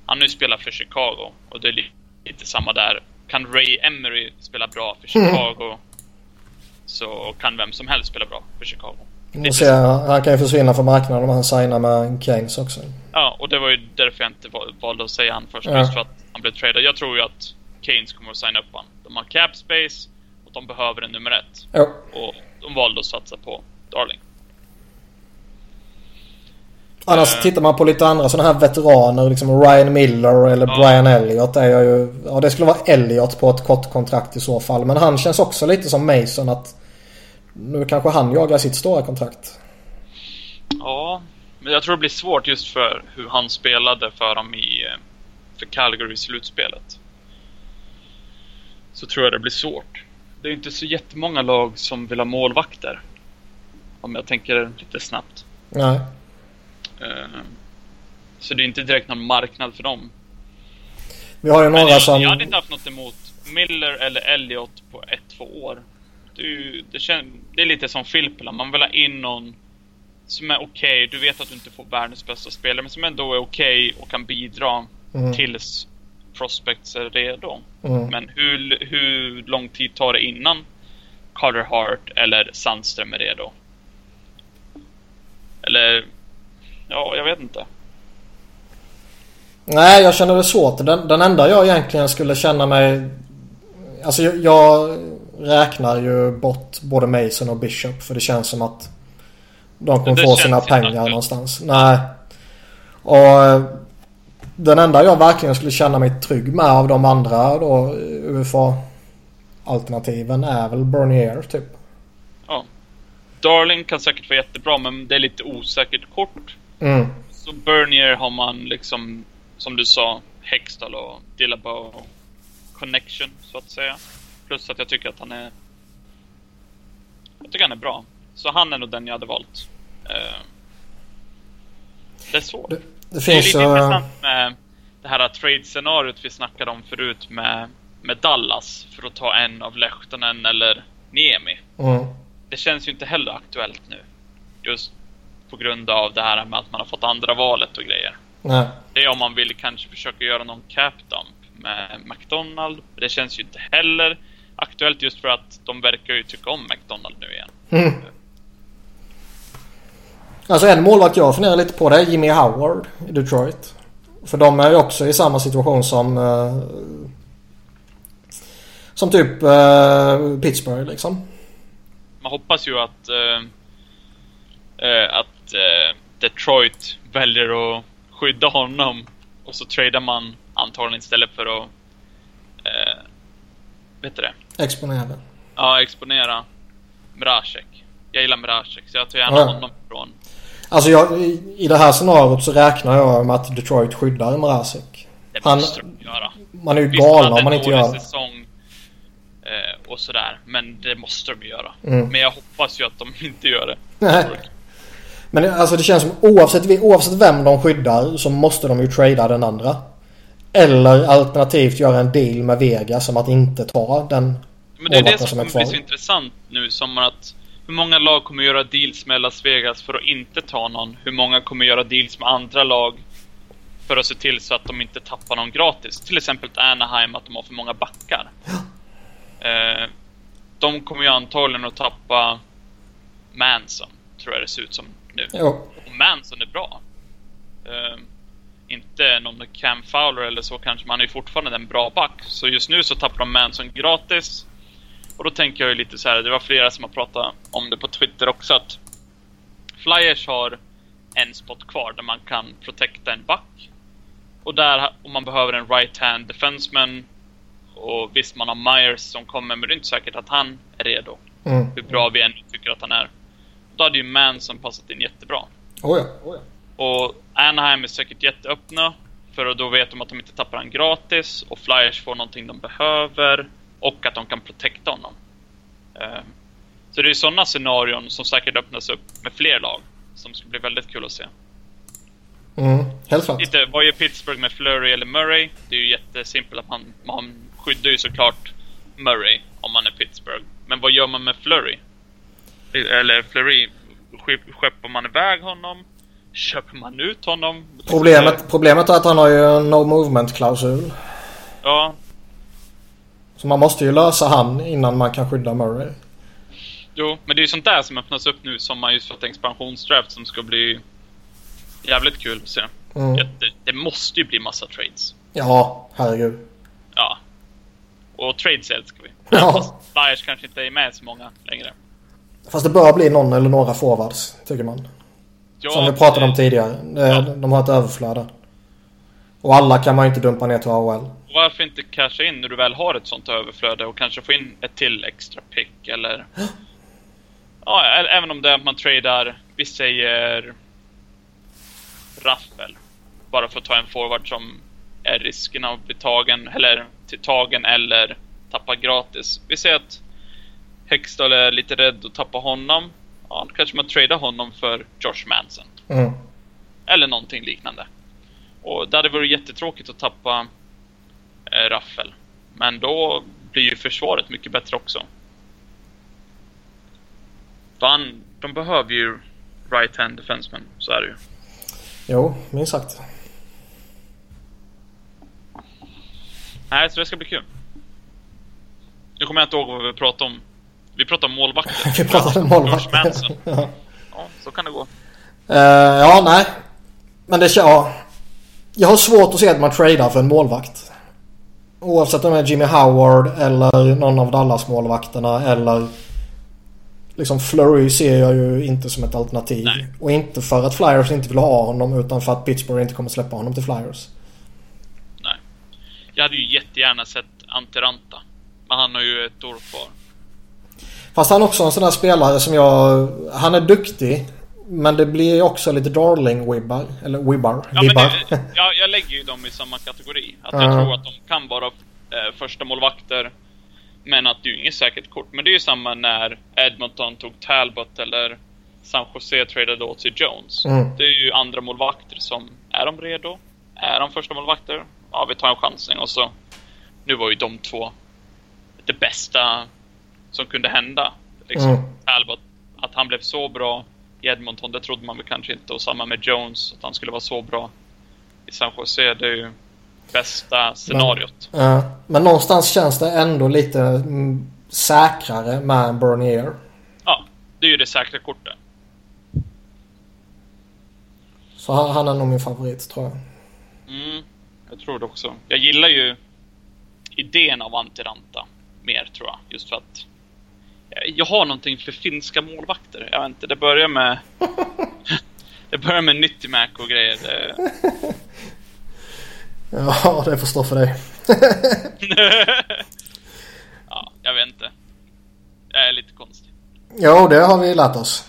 han har ju spelat för Chicago och det är lite samma där. Kan Ray Emery spela bra för. Chicago mm. Så kan vem som helst spela bra för Chicago. Ser, han kan ju försvinna från marknaden om han signar med Keynes också. Ja, och det var ju därför jag inte valde att säga han först. Ja. Just för att han blev tradad. Jag tror ju att Keynes kommer att signa upp honom. De har cap space och de behöver en nummer ett. Ja. Och de valde att satsa på Darling. Annars uh, tittar man på lite andra sådana här veteraner. Liksom Ryan Miller eller uh, Brian Elliott. Är ju, ja, det skulle vara Elliott på ett kort kontrakt i så fall. Men han känns också lite som Mason att nu kanske han jagar sitt stora kontrakt. Ja, men jag tror det blir svårt just för hur han spelade för dem i eh, för Calgary slutspelet. Så tror jag det blir svårt. Det är inte så jättemånga lag som vill ha målvakter. Om jag tänker lite snabbt. Nej. Eh, så det är inte direkt någon marknad för dem. Vi har ju några jag, som... Jag hade inte haft något emot Miller eller Elliot på ett, två år. Du, det, kän, det är lite som Filppula, man vill ha in någon som är okej. Okay. Du vet att du inte får världens bästa spelare, men som ändå är okej okay och kan bidra mm. tills prospects är redo. Mm. Men hur, hur lång tid tar det innan Carter Hart eller Sandström är redo? Eller ja, jag vet inte. Nej, jag känner det svårt. Den, den enda jag egentligen skulle känna mig... Alltså jag, jag räknar ju bort både Mason och Bishop för det känns som att de kommer få sina pengar någonstans. Nej. Och den enda jag verkligen skulle känna mig trygg med av de andra då UFA-alternativen är väl Bernier typ. Ja. Darling kan säkert vara jättebra men det är lite osäkert kort. Mm. Så Bernier har man liksom, som du sa, Hextall och Dillabo connection så att säga. Plus att jag tycker att han är... Jag tycker han är bra. Så han är nog den jag hade valt. Uh, det är svårt. Det, det, finns, det är lite uh... intressant med det här trade-scenariot vi snackade om förut med, med Dallas. För att ta en av Lehtonen eller Niemi. Mm. Det känns ju inte heller aktuellt nu. Just på grund av det här med att man har fått andra valet och grejer. Nej. Det är om man vill kanske försöka göra någon cap dump med McDonald. Det känns ju inte heller aktuellt just för att de verkar ju tycka om McDonald nu igen. Mm. Alltså en målvakt jag funderar lite på det är Jimmy Howard i Detroit. För de är ju också i samma situation som uh, som typ uh, Pittsburgh liksom. Man hoppas ju att uh, att eh, Detroit väljer att skydda honom och så tradar man antagligen istället för att eh, vet du det? Exponera. Ja, exponera Mrazek. Jag gillar Mrazek, så jag tar gärna ja. honom ifrån. Alltså jag, i, i det här scenariot så räknar jag med att Detroit skyddar Mrazek. Det måste de göra. Man är ju galen om man inte gör det. säsong eh, och sådär, men det måste de göra. Mm. Men jag hoppas ju att de inte gör det. Nej. Men alltså det känns som oavsett, oavsett vem de skyddar så måste de ju trada den andra. Eller alternativt göra en deal med Vegas som att inte ta den Men det är det som, som är kommer bli så intressant nu som att hur många lag kommer göra deals med Las Vegas för att inte ta någon? Hur många kommer göra deals med andra lag för att se till så att de inte tappar någon gratis? Till exempel Anaheim, att de har för många backar. Eh, de kommer ju antagligen att tappa Manson, tror jag det ser ut som nu. Jo. Och Manson är bra. Uh, inte någon Cam Fowler eller så kanske, men han är ju fortfarande en bra back. Så just nu så tappar de Manson gratis. Och då tänker jag ju lite så här, det var flera som har pratat om det på Twitter också, att Flyers har en spot kvar där man kan protecta en back. Och där, om man behöver en right hand defenseman och visst man har Myers som kommer, men det är inte säkert att han är redo. Mm. Hur bra vi än tycker att han är. Då hade ju Manson passat in jättebra. Oh ja, oh ja. Och Anaheim är säkert jätteöppna. För då vet de att de inte tappar han gratis och Flyers får någonting de behöver. Och att de kan protekta honom. Ehm, så det är sådana scenarion som säkert öppnas upp med fler lag. Som skulle bli väldigt kul att se. Mm, helt klart. Lite, vad gör Pittsburgh med Flurry eller Murray? Det är ju jättesimpelt att man, man skyddar ju såklart Murray om man är Pittsburgh. Men vad gör man med Flurry? Eller Flurry, skeppar man iväg honom? Köper man ut honom? Problemet, problemet är att han har ju en no movement-klausul. Ja. Så man måste ju lösa han innan man kan skydda Murray. Jo, men det är ju sånt där som öppnas upp nu som man just fått expansionsdraft som ska bli jävligt kul att se. Mm. Det, det måste ju bli massa trades. Ja, herregud. Ja. Och trades älskar vi. Ja. Fast Flyers kanske inte är med så många längre. Fast det bör bli någon eller några forwards, tycker man. Ja, Som vi pratade om det- tidigare. Ja. De har ett överflöde. Och alla kan man ju inte dumpa ner till AHL. Varför inte casha in när du väl har ett sånt överflöde och kanske få in ett till extra pick eller... Ja, även om det är att man tradar, vi säger... Raffel. Bara för att ta en forward som är risken av att bli tagen, eller till tagen eller tappa gratis. Vi säger att Hextall är lite rädd att tappa honom. Ja, då kanske man tradar honom för Josh Manson. Mm. Eller någonting liknande. Och det hade varit jättetråkigt att tappa eh, Raffel. Men då blir ju försvaret mycket bättre också. Van, de behöver ju right hand defenseman, så är det ju. Jo, minst sagt. Nej, så det ska bli kul. Nu kommer jag inte ihåg vad vi pratade om. Vi pratade om målvakter. Vi pratade om målvakt. Josh Manson. ja. Ja, så kan det gå. Eh, ja, nej. Men det ja. Jag har svårt att se att man tradar för en målvakt. Oavsett om det är Jimmy Howard eller någon av Dallas-målvakterna eller... Liksom Flurry ser jag ju inte som ett alternativ. Nej. Och inte för att Flyers inte vill ha honom utan för att Pittsburgh inte kommer släppa honom till Flyers. Nej. Jag hade ju jättegärna sett Antiranta. Men han har ju ett år kvar. Fast han är också en sån där spelare som jag... Han är duktig. Men det blir också lite darling-wibbar. Eller wibbar. Ja, men vibbar. det, jag, jag lägger ju dem i samma kategori. Att Ja. jag tror att de kan vara eh, första målvakter Men att det är ju inget säkert kort. Men det är ju samma när Edmonton tog Talbot eller San Jose tradade åt sig Jones. Mm. Det är ju andra målvakter som, är de redo? Är de första målvakter? Ja, vi tar en chansning och så. Nu var ju de två det bästa som kunde hända. Liksom. Mm. Talbot, att han blev så bra i Edmonton, det trodde man väl kanske inte. Och samma med Jones, att han skulle vara så bra i San Jose. Det är ju bästa scenariot. Ja, men någonstans känns det ändå lite mm, säkrare med Bernier. Ja, det är ju det säkra kortet. Så han, han är nog min favorit tror jag. Mm, jag tror det också. Jag gillar ju idén av Antiranta mer tror jag. Just för att jag- har någonting för finska målvakter. Jag vet inte, det börjar med... det börjar med Nyttimäk och grejer. Det... Ja, det får stå för dig. ja, jag vet inte. Jag är lite konstig. Jo, det har vi lärt oss.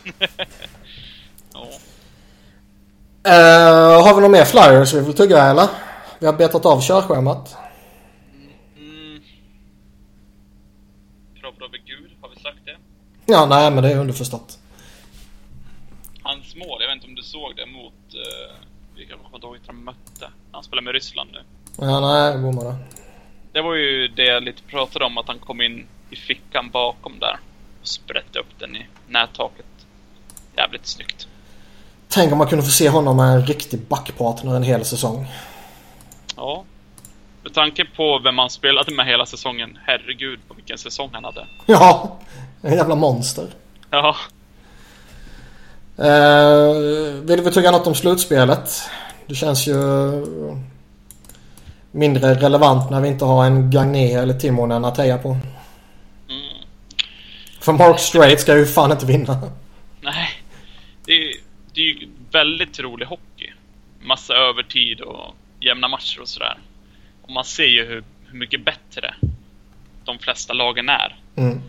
Ja. Eh, har vi några mer flyers vi vill tugga eller? Vi har betat av körschemat. Mm. Probrov Gud, har vi sagt det? Ja, nej men det är underförstått. Hans mål, jag vet inte om du såg det mot... Uh, vilka inte ihåg vilka de mötte. Han spelar med Ryssland nu. Ja, nej, bommade. Det var ju det jag lite pratade om, att han kom in i fickan bakom där. Och sprätte upp den i nättaket. Jävligt snyggt. Tänk om man kunde få se honom med en riktig backpartner en hel säsong. Ja. Med tanke på vem han spelade med hela säsongen, herregud på vilken säsong han hade. Ja, en jävla monster. Ja. Eh, vill vi tugga något om slutspelet? Det känns ju mindre relevant när vi inte har en Gagné eller Timonen att heja på. Mm. För Mark Strait ska ju fan inte vinna. Nej. Det är, det är ju väldigt rolig hockey. Massa övertid och jämna matcher och sådär. Och man ser ju hur, hur mycket bättre de flesta lagen är. Mm.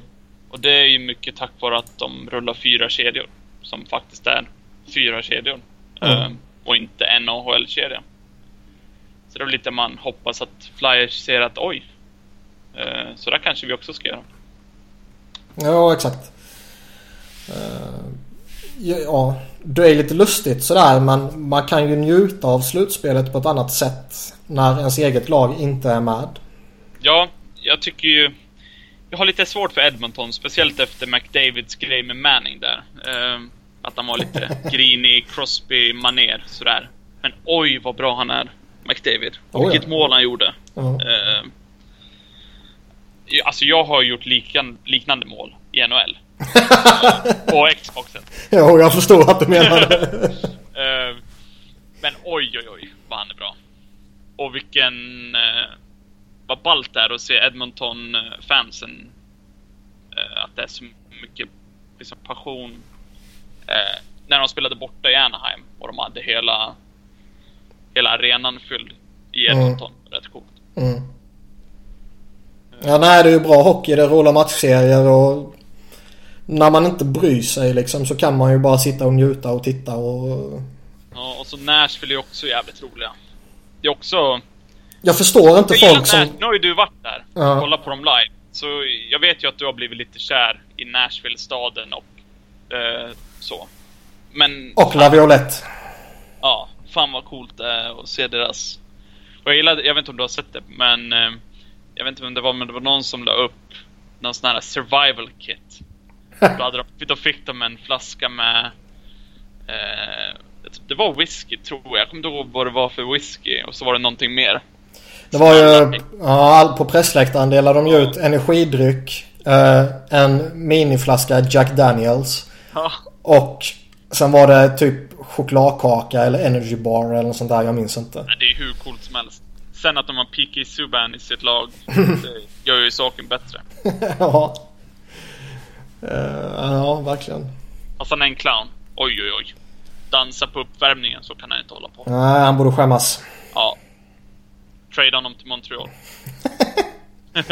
Och det är ju mycket tack vare att de rullar fyra kedjor. Som faktiskt är fyra kedjor. Mm. Ehm, och inte en AHL-kedja. Så det är lite man hoppas att Flyers ser att oj, eh, så där kanske vi också ska göra. Ja, exakt. Eh, ja, det är lite lustigt sådär men man kan ju njuta av slutspelet på ett annat sätt när ens eget lag inte är med. Ja, jag tycker ju... Jag har lite svårt för Edmonton, speciellt efter McDavids grej med Manning där. Ehm, att han var lite grinig, Crosby, maner sådär. Men oj vad bra han är, McDavid. Och Oh ja. vilket mål han gjorde. Ja. Ehm, ja, alltså jag har gjort likan, liknande mål i NHL. på Xboxen. Jo, jag förstår att du menar det. Ehm, men oj, oj, oj, vad han är bra. Och vilken... Uh, vad ballt det är att se Edmonton-fansen. eh, att det är så mycket liksom, passion. Eh, när de spelade borta i Anaheim och de hade hela, hela arenan fylld i Mm. Edmonton. Rätt coolt. Mm. Ja, nej, det är ju bra hockey. Det är roliga matchserier och när man inte bryr sig liksom så kan man ju bara sitta och njuta och titta och... Ja, och så Nashville är också jävligt roliga. Det är också... Jag förstår inte Jag folk som... Nash- Nu har ju du varit där och Ja. kollat på dem live. Så jag vet ju att du har blivit lite kär i Nashville-staden och eh, så. Men... Och La Violette. Ja, fan vad coolt det är att se deras... Och jag gillade, jag vet inte om du har sett det, men... Eh, jag vet inte vem det var, men det var någon som la upp någon sån här survival kit. Då, hade de, då fick de en flaska med... Eh, det var whisky tror jag. Jag kommer inte ihåg vad det var för whisky. Och så var det någonting mer. Det var ju... Ja, på pressläktaren delade de ju ut energidryck. Eh, en miniflaska Jack Daniels. Och sen var det typ chokladkaka eller energy bar eller något sånt där. Jag minns inte. Det är hur coolt som helst. Sen att de har P.K. Subban i sitt lag, det gör ju saken bättre. ja. Eh, ja, verkligen. Han är en clown. Oj, oj, oj. Dansa på uppvärmningen, så kan han inte hålla på. Nej, han borde skämmas. Ja. Trade honom till Montreal.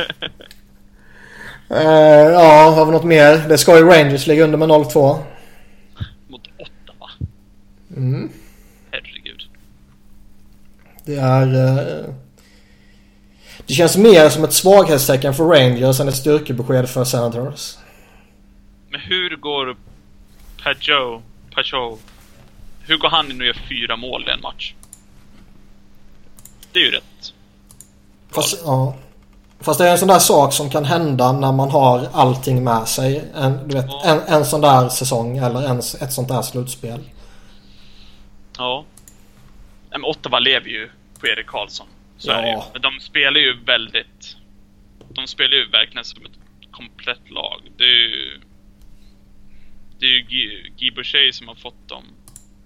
Eh, ja, har vi något mer? Det ska ju Rangers ligga under med 0-2. Mot Ottawa. Mm. Herregud. Det är... eh, Det känns mer som ett svaghetstecken för Rangers än ett styrkebesked för Senators. Men hur går Pajot, Pajot, hur går han in och gör fyra mål i en match? Det är ju rätt. Fast, ja. Fast det är en sån där sak som kan hända när man har allting med sig. En, du vet, Ja. en, en sån där säsong eller en, ett sånt där slutspel. Ja. Men Ottawa lever ju på Erik Karlsson. Så Ja. är det ju. Men de spelar ju väldigt... De spelar ju verkligen som ett komplett lag. Det är ju... Det är ju Guy, Guy Boucher som har fått dem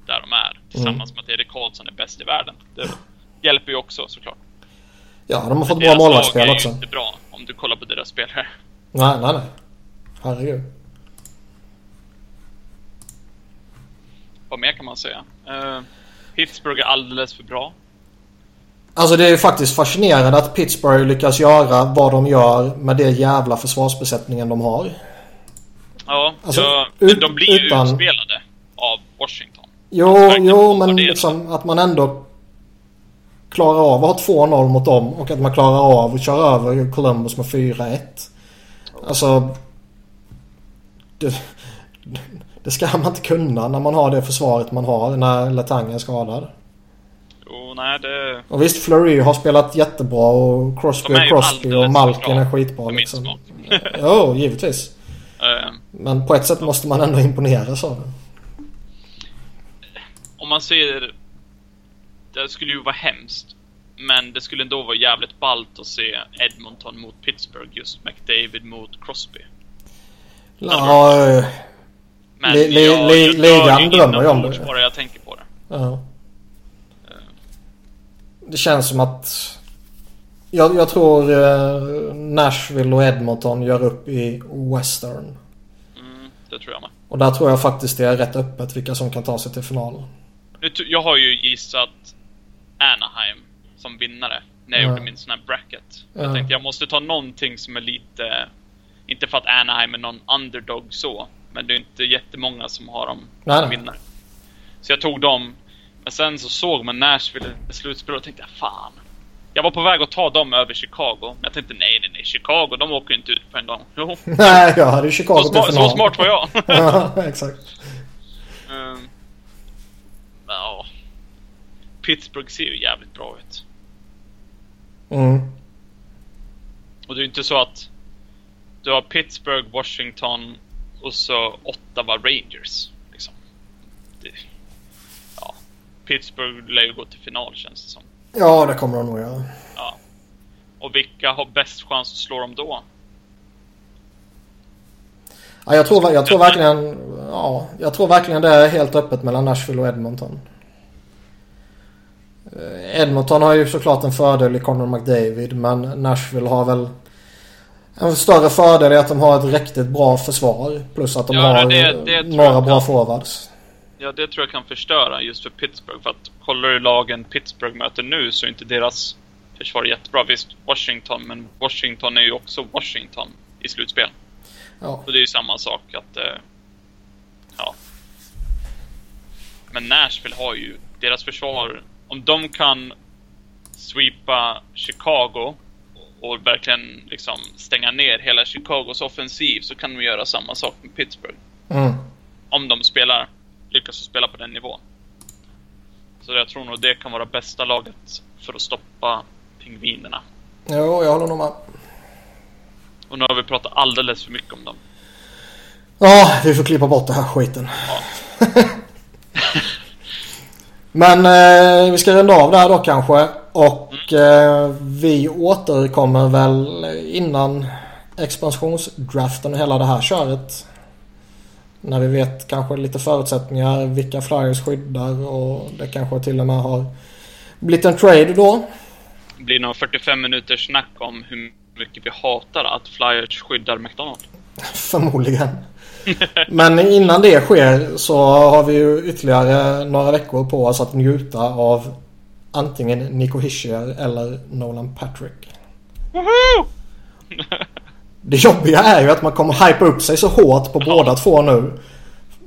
där de är. Tillsammans med att Erik Karlsson är bäst i världen. Det hjälper ju också såklart. Ja, de har fått bra Deras lag målvaktsspel är också. ju inte bra om du kollar på deras spelare. Nej, nej, nej. Herregud. Vad mer kan man säga? Uh, Pittsburgh är alldeles för bra. Alltså det är ju faktiskt fascinerande att Pittsburgh lyckas göra vad de gör med det jävla försvarsbesättningen de har. Ja, Alltså, ja de blir ju utan- utspelade av Washington. Jo, verkligen jo men liksom att man ändå klarar av att ha 2-0 mot dem och att man klarar av att köra över Columbus med 4-1. Alltså... Det, det ska man inte kunna när man har det försvaret man har när Letang är skadad. Jo, nej det... Och visst, Fleury har spelat jättebra och Crosby och Crosby och Malkin är skitbra liksom. Jo, givetvis. Eh, Men på ett sätt måste man ändå imponeras av det. om man ser... Det skulle ju vara hemskt. Men det skulle ändå vara jävligt ballt att se Edmonton mot Pittsburgh, just McDavid mot Crosby. Ja, eh, Men Li- li- jag, li- jag ligan drömmer ju om det. bara jag tänker på det. ja. Det känns som att... Jag, jag tror eh, Nashville och Edmonton gör upp i Western. Mm, det tror jag med. Och där tror jag faktiskt det är rätt öppet vilka som kan ta sig till final. Nu t- Jag har ju gissat Anaheim som vinnare när jag Ja. gjorde min sån här bracket. Ja. Jag tänkte jag måste ta någonting som är lite... Inte för att Anaheim är någon underdog så, men det är inte jättemånga som har dem Nej, som nej. vinnare. Så jag tog dem. Men sen så såg man Nashville i slutspelet och tänkte jag fan. Jag var på väg att ta dem över Chicago. Men jag tänkte nej, nej, nej. Chicago, de åker ju inte ut på en gång. Jo. Nej, jag hade Chicago Så, final. så smart var jag. ja, exakt. Ehm, ja. Pittsburgh ser ju jävligt bra ut. Mm. Och det är ju inte så att du har Pittsburgh, Washington och så Ottawa Rangers. Liksom. Det, ja. Pittsburgh lär ju gå till final känns det som. Ja, det kommer de nog göra. Ja. Och vilka har bäst chans att slå dem då? Ja, jag, tror, jag tror verkligen... Ja, jag tror verkligen det är helt öppet mellan Nashville och Edmonton. Eh, Edmonton har ju såklart en fördel i Connor McDavid men Nashville har väl en större fördel i att de har ett riktigt bra försvar. Plus att de Ja, har det- det några bra kan. forwards. Ja, det tror jag kan förstöra just för Pittsburgh. För att kollar du lagen Pittsburgh möter nu så är inte deras försvar jättebra. Visst, Washington, men Washington är ju också Washington i slutspel. Ja. Och det är ju samma sak att... Eh, ja. Men Nashville har ju deras försvar. Om de kan sweepa Chicago och verkligen liksom stänga ner hela Chicagos offensiv så kan de göra samma sak med Pittsburgh. Mm. Om de spelar, lyckas spela på den nivån. Så jag tror nog det kan vara bästa laget för att stoppa pingvinerna. Jo, jag håller nog med. Och nu har vi pratat alldeles för mycket om dem. Ja, vi får klippa bort det här skiten. Ja. Men eh, vi ska runda av där då kanske. Och eh, vi återkommer väl innan expansionsdraften och hela det här köret. När vi vet kanske lite förutsättningar, vilka flyers skyddar och det kanske till och med har blivit en trade då. Det blir nog 45 minuters snack om hur mycket vi hatar att Flyers skyddar McDonald. Förmodligen. Men innan det sker så har vi ju ytterligare några veckor på oss att njuta av antingen Nico Hischier eller Nolan Patrick. Woho! Det jobbiga är ju att man kommer hypa upp sig så hårt på båda två nu.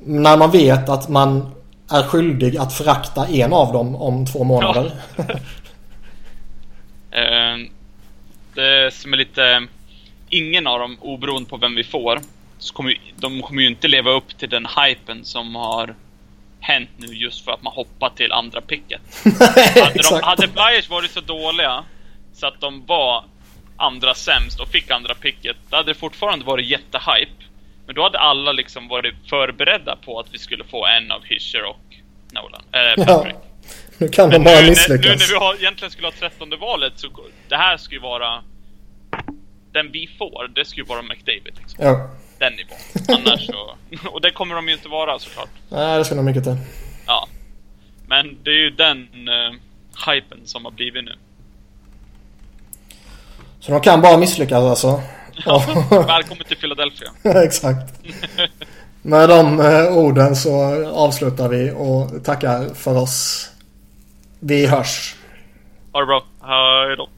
När man vet att man är skyldig att förakta en av dem om två månader. Eh, det som är lite... Ingen av dem, oberoende på vem vi får, så kommer, ju- de kommer ju inte leva upp till den hypen som har hänt nu just för att man hoppat till andra picket. Hade, de, hade Flyers varit så dåliga så att de var andra sämst och fick andra picket, då hade det fortfarande varit jättehype. Men då hade alla liksom varit förberedda på att vi skulle få en av Hischer och Nolan. Äh, Ja, Patrick. nu kan Men de bara nu, nu misslyckas. när vi har, egentligen skulle ha trettonde valet så det här ska ju vara den vi får, det ska ju vara McDavid liksom. Ja. Den nivån. Annars så... Och det kommer de ju inte vara såklart. Nej, det ska nog mycket till. Ja. Men det är ju den uh, hypen som har blivit nu. Så de kan bara misslyckas alltså. Ja, välkommen till Philadelphia. Exakt. Med de eh, orden så avslutar vi och tackar för oss. Vi hörs. Ha det bra. Hej då.